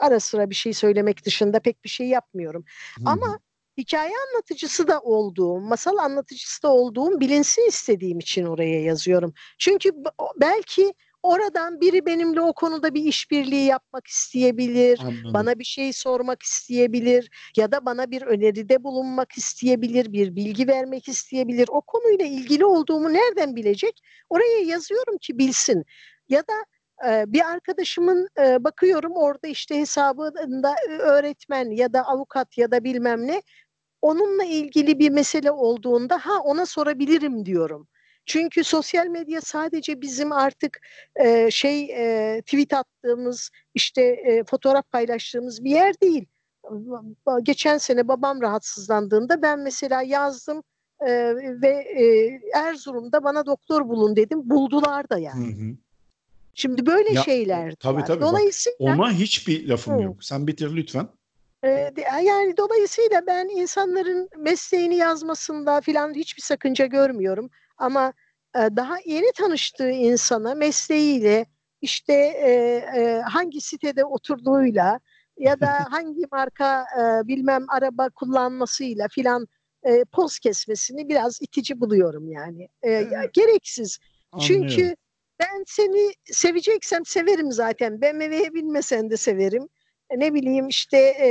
ara sıra bir şey söylemek dışında pek bir şey yapmıyorum. Hı-hı. Ama hikaye anlatıcısı da olduğum, masal anlatıcısı da olduğum bilinsin istediğim için oraya yazıyorum. Çünkü belki Oradan biri benimle o konuda bir işbirliği yapmak isteyebilir, Anladım. bana bir şey sormak isteyebilir ya da bana bir öneride bulunmak isteyebilir, bir bilgi vermek isteyebilir. O konuyla ilgili olduğumu nereden bilecek? Oraya yazıyorum ki bilsin. Ya da e, bir arkadaşımın e, bakıyorum orada işte hesabında öğretmen ya da avukat ya da bilmem ne onunla ilgili bir mesele olduğunda ha ona sorabilirim diyorum. Çünkü sosyal medya sadece bizim artık e, şey e, tweet attığımız işte e, fotoğraf paylaştığımız bir yer değil. Geçen sene babam rahatsızlandığında ben mesela yazdım e, ve e, Erzurum'da bana doktor bulun dedim. Buldular da yani. Hı hı. Şimdi böyle ya, şeyler tabii, var. Tabii, Dolayısıyla bak, ona hiçbir lafım hı. yok. Sen bitir lütfen. yani dolayısıyla ben insanların mesleğini yazmasında filan hiçbir sakınca görmüyorum. Ama e, daha yeni tanıştığı insana mesleğiyle işte e, e, hangi sitede oturduğuyla ya da hangi marka e, bilmem araba kullanmasıyla filan e, poz kesmesini biraz itici buluyorum yani. E, evet. Gereksiz. Anlıyorum. Çünkü ben seni seveceksem severim zaten. BMW'ye binmesen de severim. E, ne bileyim işte e,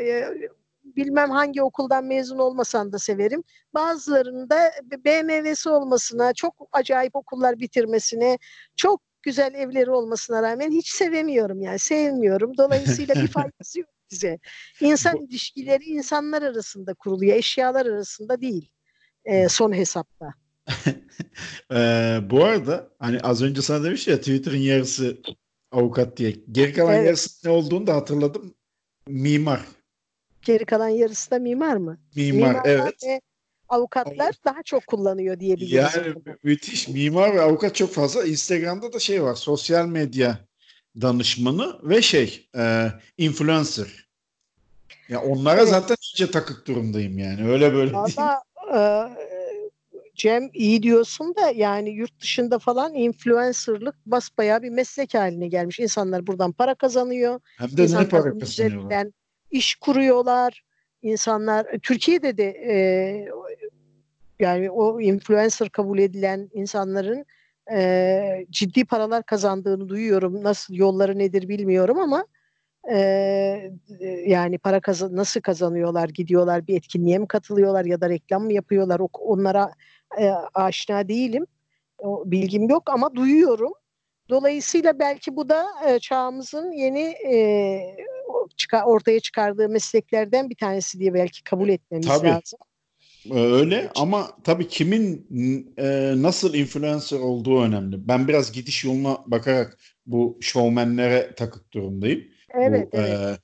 e, bilmem hangi okuldan mezun olmasan da severim. Bazılarında BMW'si olmasına, çok acayip okullar bitirmesine, çok güzel evleri olmasına rağmen hiç sevemiyorum yani sevmiyorum. Dolayısıyla bir faydası yok bize. İnsan ilişkileri insanlar arasında kuruluyor, eşyalar arasında değil e, son hesapta. ee, bu arada hani az önce sana demiş ya Twitter'ın yarısı avukat diye. Geri kalan evet. yarısı ne olduğunu da hatırladım. Mimar. Geri kalan yarısı da mimar mı? Mimar, Mimarlar evet. Ve avukatlar daha çok kullanıyor diye. Yani müthiş. Mimar ve avukat çok fazla. Instagram'da da şey var. Sosyal medya danışmanı ve şey e, influencer. Ya onlara evet. zaten iyice takık durumdayım yani. Öyle böyle Valla e, Cem iyi diyorsun da yani yurt dışında falan influencerlık basbayağı bir meslek haline gelmiş. İnsanlar buradan para kazanıyor. Hem de ne para kazanıyorlar? İş kuruyorlar. İnsanlar Türkiye'de de e, yani o influencer kabul edilen insanların e, ciddi paralar kazandığını duyuyorum. Nasıl yolları nedir bilmiyorum ama e, yani para kazan nasıl kazanıyorlar? Gidiyorlar bir etkinliğe mi katılıyorlar ya da reklam mı yapıyorlar? Onlara e, aşina değilim. O, bilgim yok ama duyuyorum. Dolayısıyla belki bu da e, çağımızın yeni e, ortaya çıkardığı mesleklerden bir tanesi diye belki kabul etmemiz tabii. lazım. Öyle ama tabii kimin e, nasıl influencer olduğu önemli. Ben biraz gidiş yoluna bakarak bu şovmenlere takık durumdayım. Evet, bu, evet. E,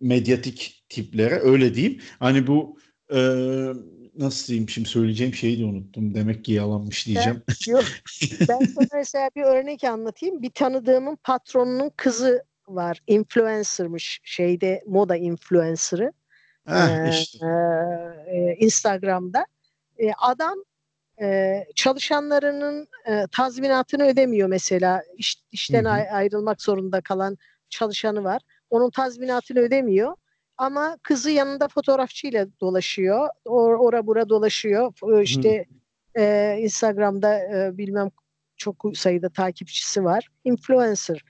medyatik tiplere öyle diyeyim. Hani bu e, nasıl diyeyim şimdi söyleyeceğim şeyi de unuttum. Demek ki yalanmış diyeceğim. Ben, yok. Ben sana mesela bir örnek anlatayım. Bir tanıdığımın patronunun kızı var. Influencer'mış şeyde moda influencer'ı. Heh, işte. Ee, Instagram'da. Ee, adam e, çalışanlarının e, tazminatını ödemiyor mesela. İş, işten hı hı. ayrılmak zorunda kalan çalışanı var. Onun tazminatını ödemiyor. Ama kızı yanında fotoğrafçıyla dolaşıyor. Or, ora bura dolaşıyor. İşte e, Instagram'da e, bilmem çok sayıda takipçisi var. Influencer.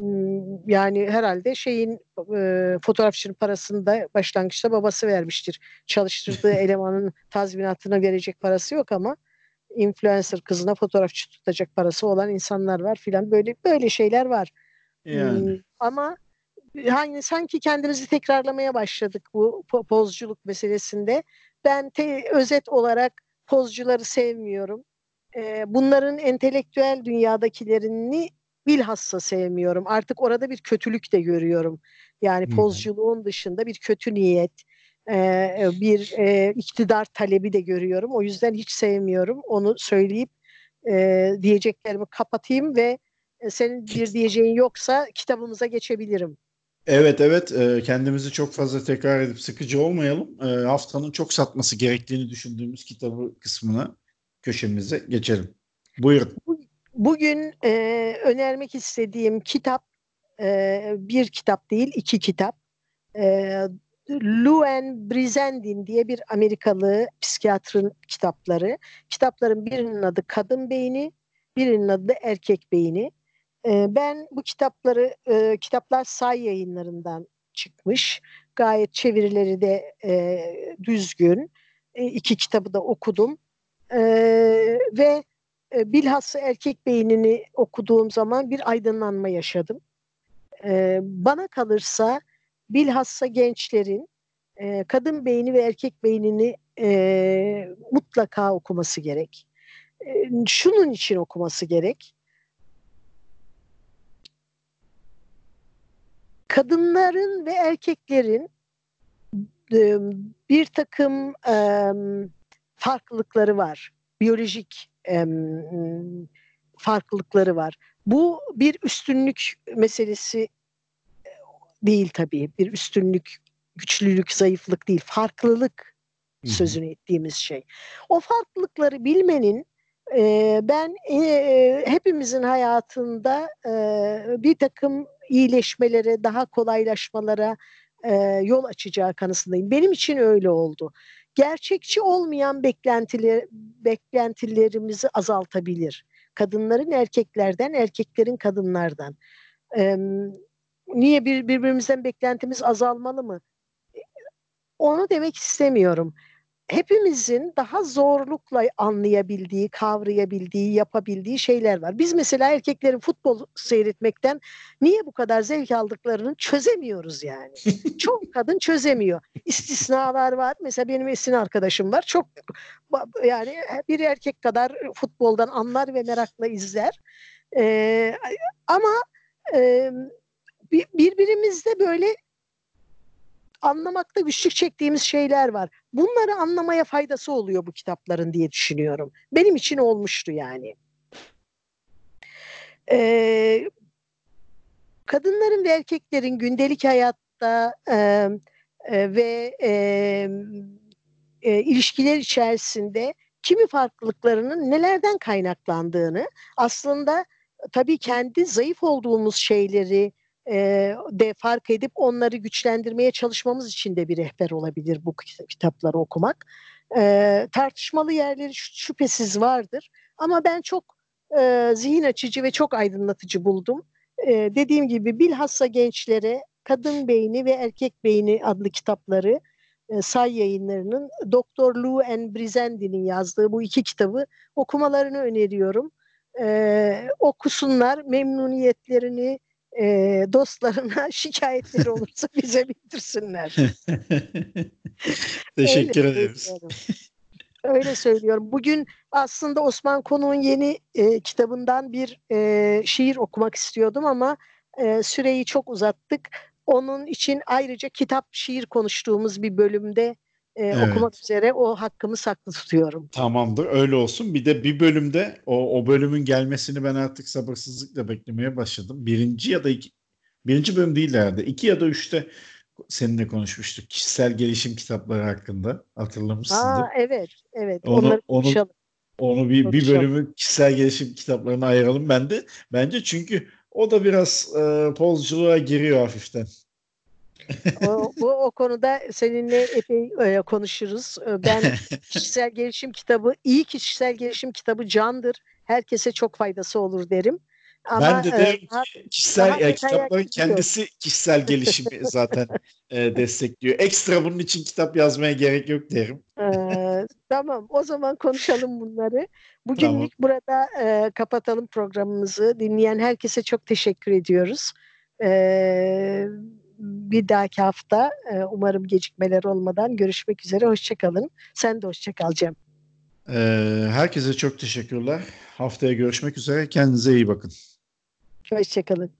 Hmm, yani herhalde şeyin e, fotoğrafçının parasını da başlangıçta babası vermiştir. Çalıştırdığı elemanın tazminatına verecek parası yok ama influencer kızına fotoğrafçı tutacak parası olan insanlar var filan böyle böyle şeyler var. Yani. Hmm, ama hani sanki kendimizi tekrarlamaya başladık bu pozculuk meselesinde. Ben te, özet olarak pozcuları sevmiyorum. Ee, bunların entelektüel dünyadakilerini bilhassa sevmiyorum. Artık orada bir kötülük de görüyorum. Yani pozculuğun dışında bir kötü niyet, e, bir e, iktidar talebi de görüyorum. O yüzden hiç sevmiyorum. Onu söyleyip e, diyeceklerimi kapatayım ve senin bir diyeceğin yoksa kitabımıza geçebilirim. Evet evet kendimizi çok fazla tekrar edip sıkıcı olmayalım. Haftanın çok satması gerektiğini düşündüğümüz kitabı kısmına köşemize geçelim. Buyurun. Bugün e, önermek istediğim kitap e, bir kitap değil iki kitap. E, Luen Brizendin diye bir Amerikalı psikiyatrın kitapları. Kitapların birinin adı Kadın Beyni, birinin adı Erkek Beyni. E, ben bu kitapları, e, kitaplar say yayınlarından çıkmış. Gayet çevirileri de e, düzgün. E, iki kitabı da okudum. E, ve e, bilhassa erkek beynini okuduğum zaman bir aydınlanma yaşadım. E, bana kalırsa bilhassa gençlerin kadın beyni ve erkek beynini mutlaka okuması gerek. Şunun için okuması gerek. Kadınların ve erkeklerin e, bir takım e, farklılıkları var. Biyolojik e, farklılıkları var. Bu bir üstünlük meselesi değil tabii. Bir üstünlük, güçlülük, zayıflık değil. Farklılık sözünü ettiğimiz şey. O farklılıkları bilmenin ben hepimizin hayatında bir takım iyileşmelere, daha kolaylaşmalara yol açacağı kanısındayım. Benim için öyle oldu gerçekçi olmayan beklentiler, beklentilerimizi azaltabilir. Kadınların erkeklerden, erkeklerin kadınlardan. Niye bir, birbirimizden beklentimiz azalmalı mı? Onu demek istemiyorum hepimizin daha zorlukla anlayabildiği, kavrayabildiği, yapabildiği şeyler var. Biz mesela erkeklerin futbol seyretmekten niye bu kadar zevk aldıklarını çözemiyoruz yani. Çok kadın çözemiyor. İstisnalar var. Mesela benim esin arkadaşım var. Çok yani bir erkek kadar futboldan anlar ve merakla izler. Ee, ama e, birbirimizde böyle anlamakta güçlük çektiğimiz şeyler var. Bunları anlamaya faydası oluyor bu kitapların diye düşünüyorum. Benim için olmuştu yani. Ee, kadınların ve erkeklerin gündelik hayatta e, e, ve e, e, ilişkiler içerisinde kimi farklılıklarının nelerden kaynaklandığını aslında tabii kendi zayıf olduğumuz şeyleri e, de fark edip onları güçlendirmeye çalışmamız için de bir rehber olabilir bu kitapları okumak. E, tartışmalı yerleri şüphesiz vardır ama ben çok e, zihin açıcı ve çok aydınlatıcı buldum. E, dediğim gibi bilhassa gençlere Kadın Beyni ve Erkek Beyni adlı kitapları e, Say yayınlarının Doktor Lou N. Brizendi'nin yazdığı bu iki kitabı okumalarını öneriyorum. E, okusunlar, memnuniyetlerini e, dostlarına şikayetleri olursa bize bildirsinler. Teşekkür Öyle ederiz. Öyle söylüyorum. Bugün aslında Osman Konuk'un yeni e, kitabından bir e, şiir okumak istiyordum ama e, süreyi çok uzattık. Onun için ayrıca kitap, şiir konuştuğumuz bir bölümde e, Evet. okumak üzere o hakkımı saklı tutuyorum. Tamamdır öyle olsun. Bir de bir bölümde o, o bölümün gelmesini ben artık sabırsızlıkla beklemeye başladım. Birinci ya da iki, birinci bölüm değil herhalde. İki ya da üçte seninle konuşmuştuk. Kişisel gelişim kitapları hakkında hatırlamışsındır. Aa evet, evet. Onu- Onları onu- konuşalım. Onu bir, bir Konuşalım. bölümü kişisel gelişim kitaplarına ayıralım ben de. Bence çünkü o da biraz e, pozculuğa giriyor hafiften. O, bu o konuda seninle epey e, konuşuruz. E, Ben kişisel gelişim kitabı, iyi kişisel gelişim kitabı candır. Herkese çok faydası olur derim. Ama ben de e, derim ki kişisel daha kitapların kendisi kişisel gelişimi zaten e, destekliyor. Ekstra bunun için kitap yazmaya gerek yok derim. Ee, tamam o zaman konuşalım bunları. Bugünlük burada e, kapatalım programımızı. Dinleyen herkese çok teşekkür ediyoruz. Ee, bir dahaki hafta e, umarım gecikmeler olmadan görüşmek üzere. Hoşçakalın. Sen de hoşçakal Cem. E, herkese çok teşekkürler. Haftaya görüşmek üzere. Kendinize iyi bakın. Hoşçakalın.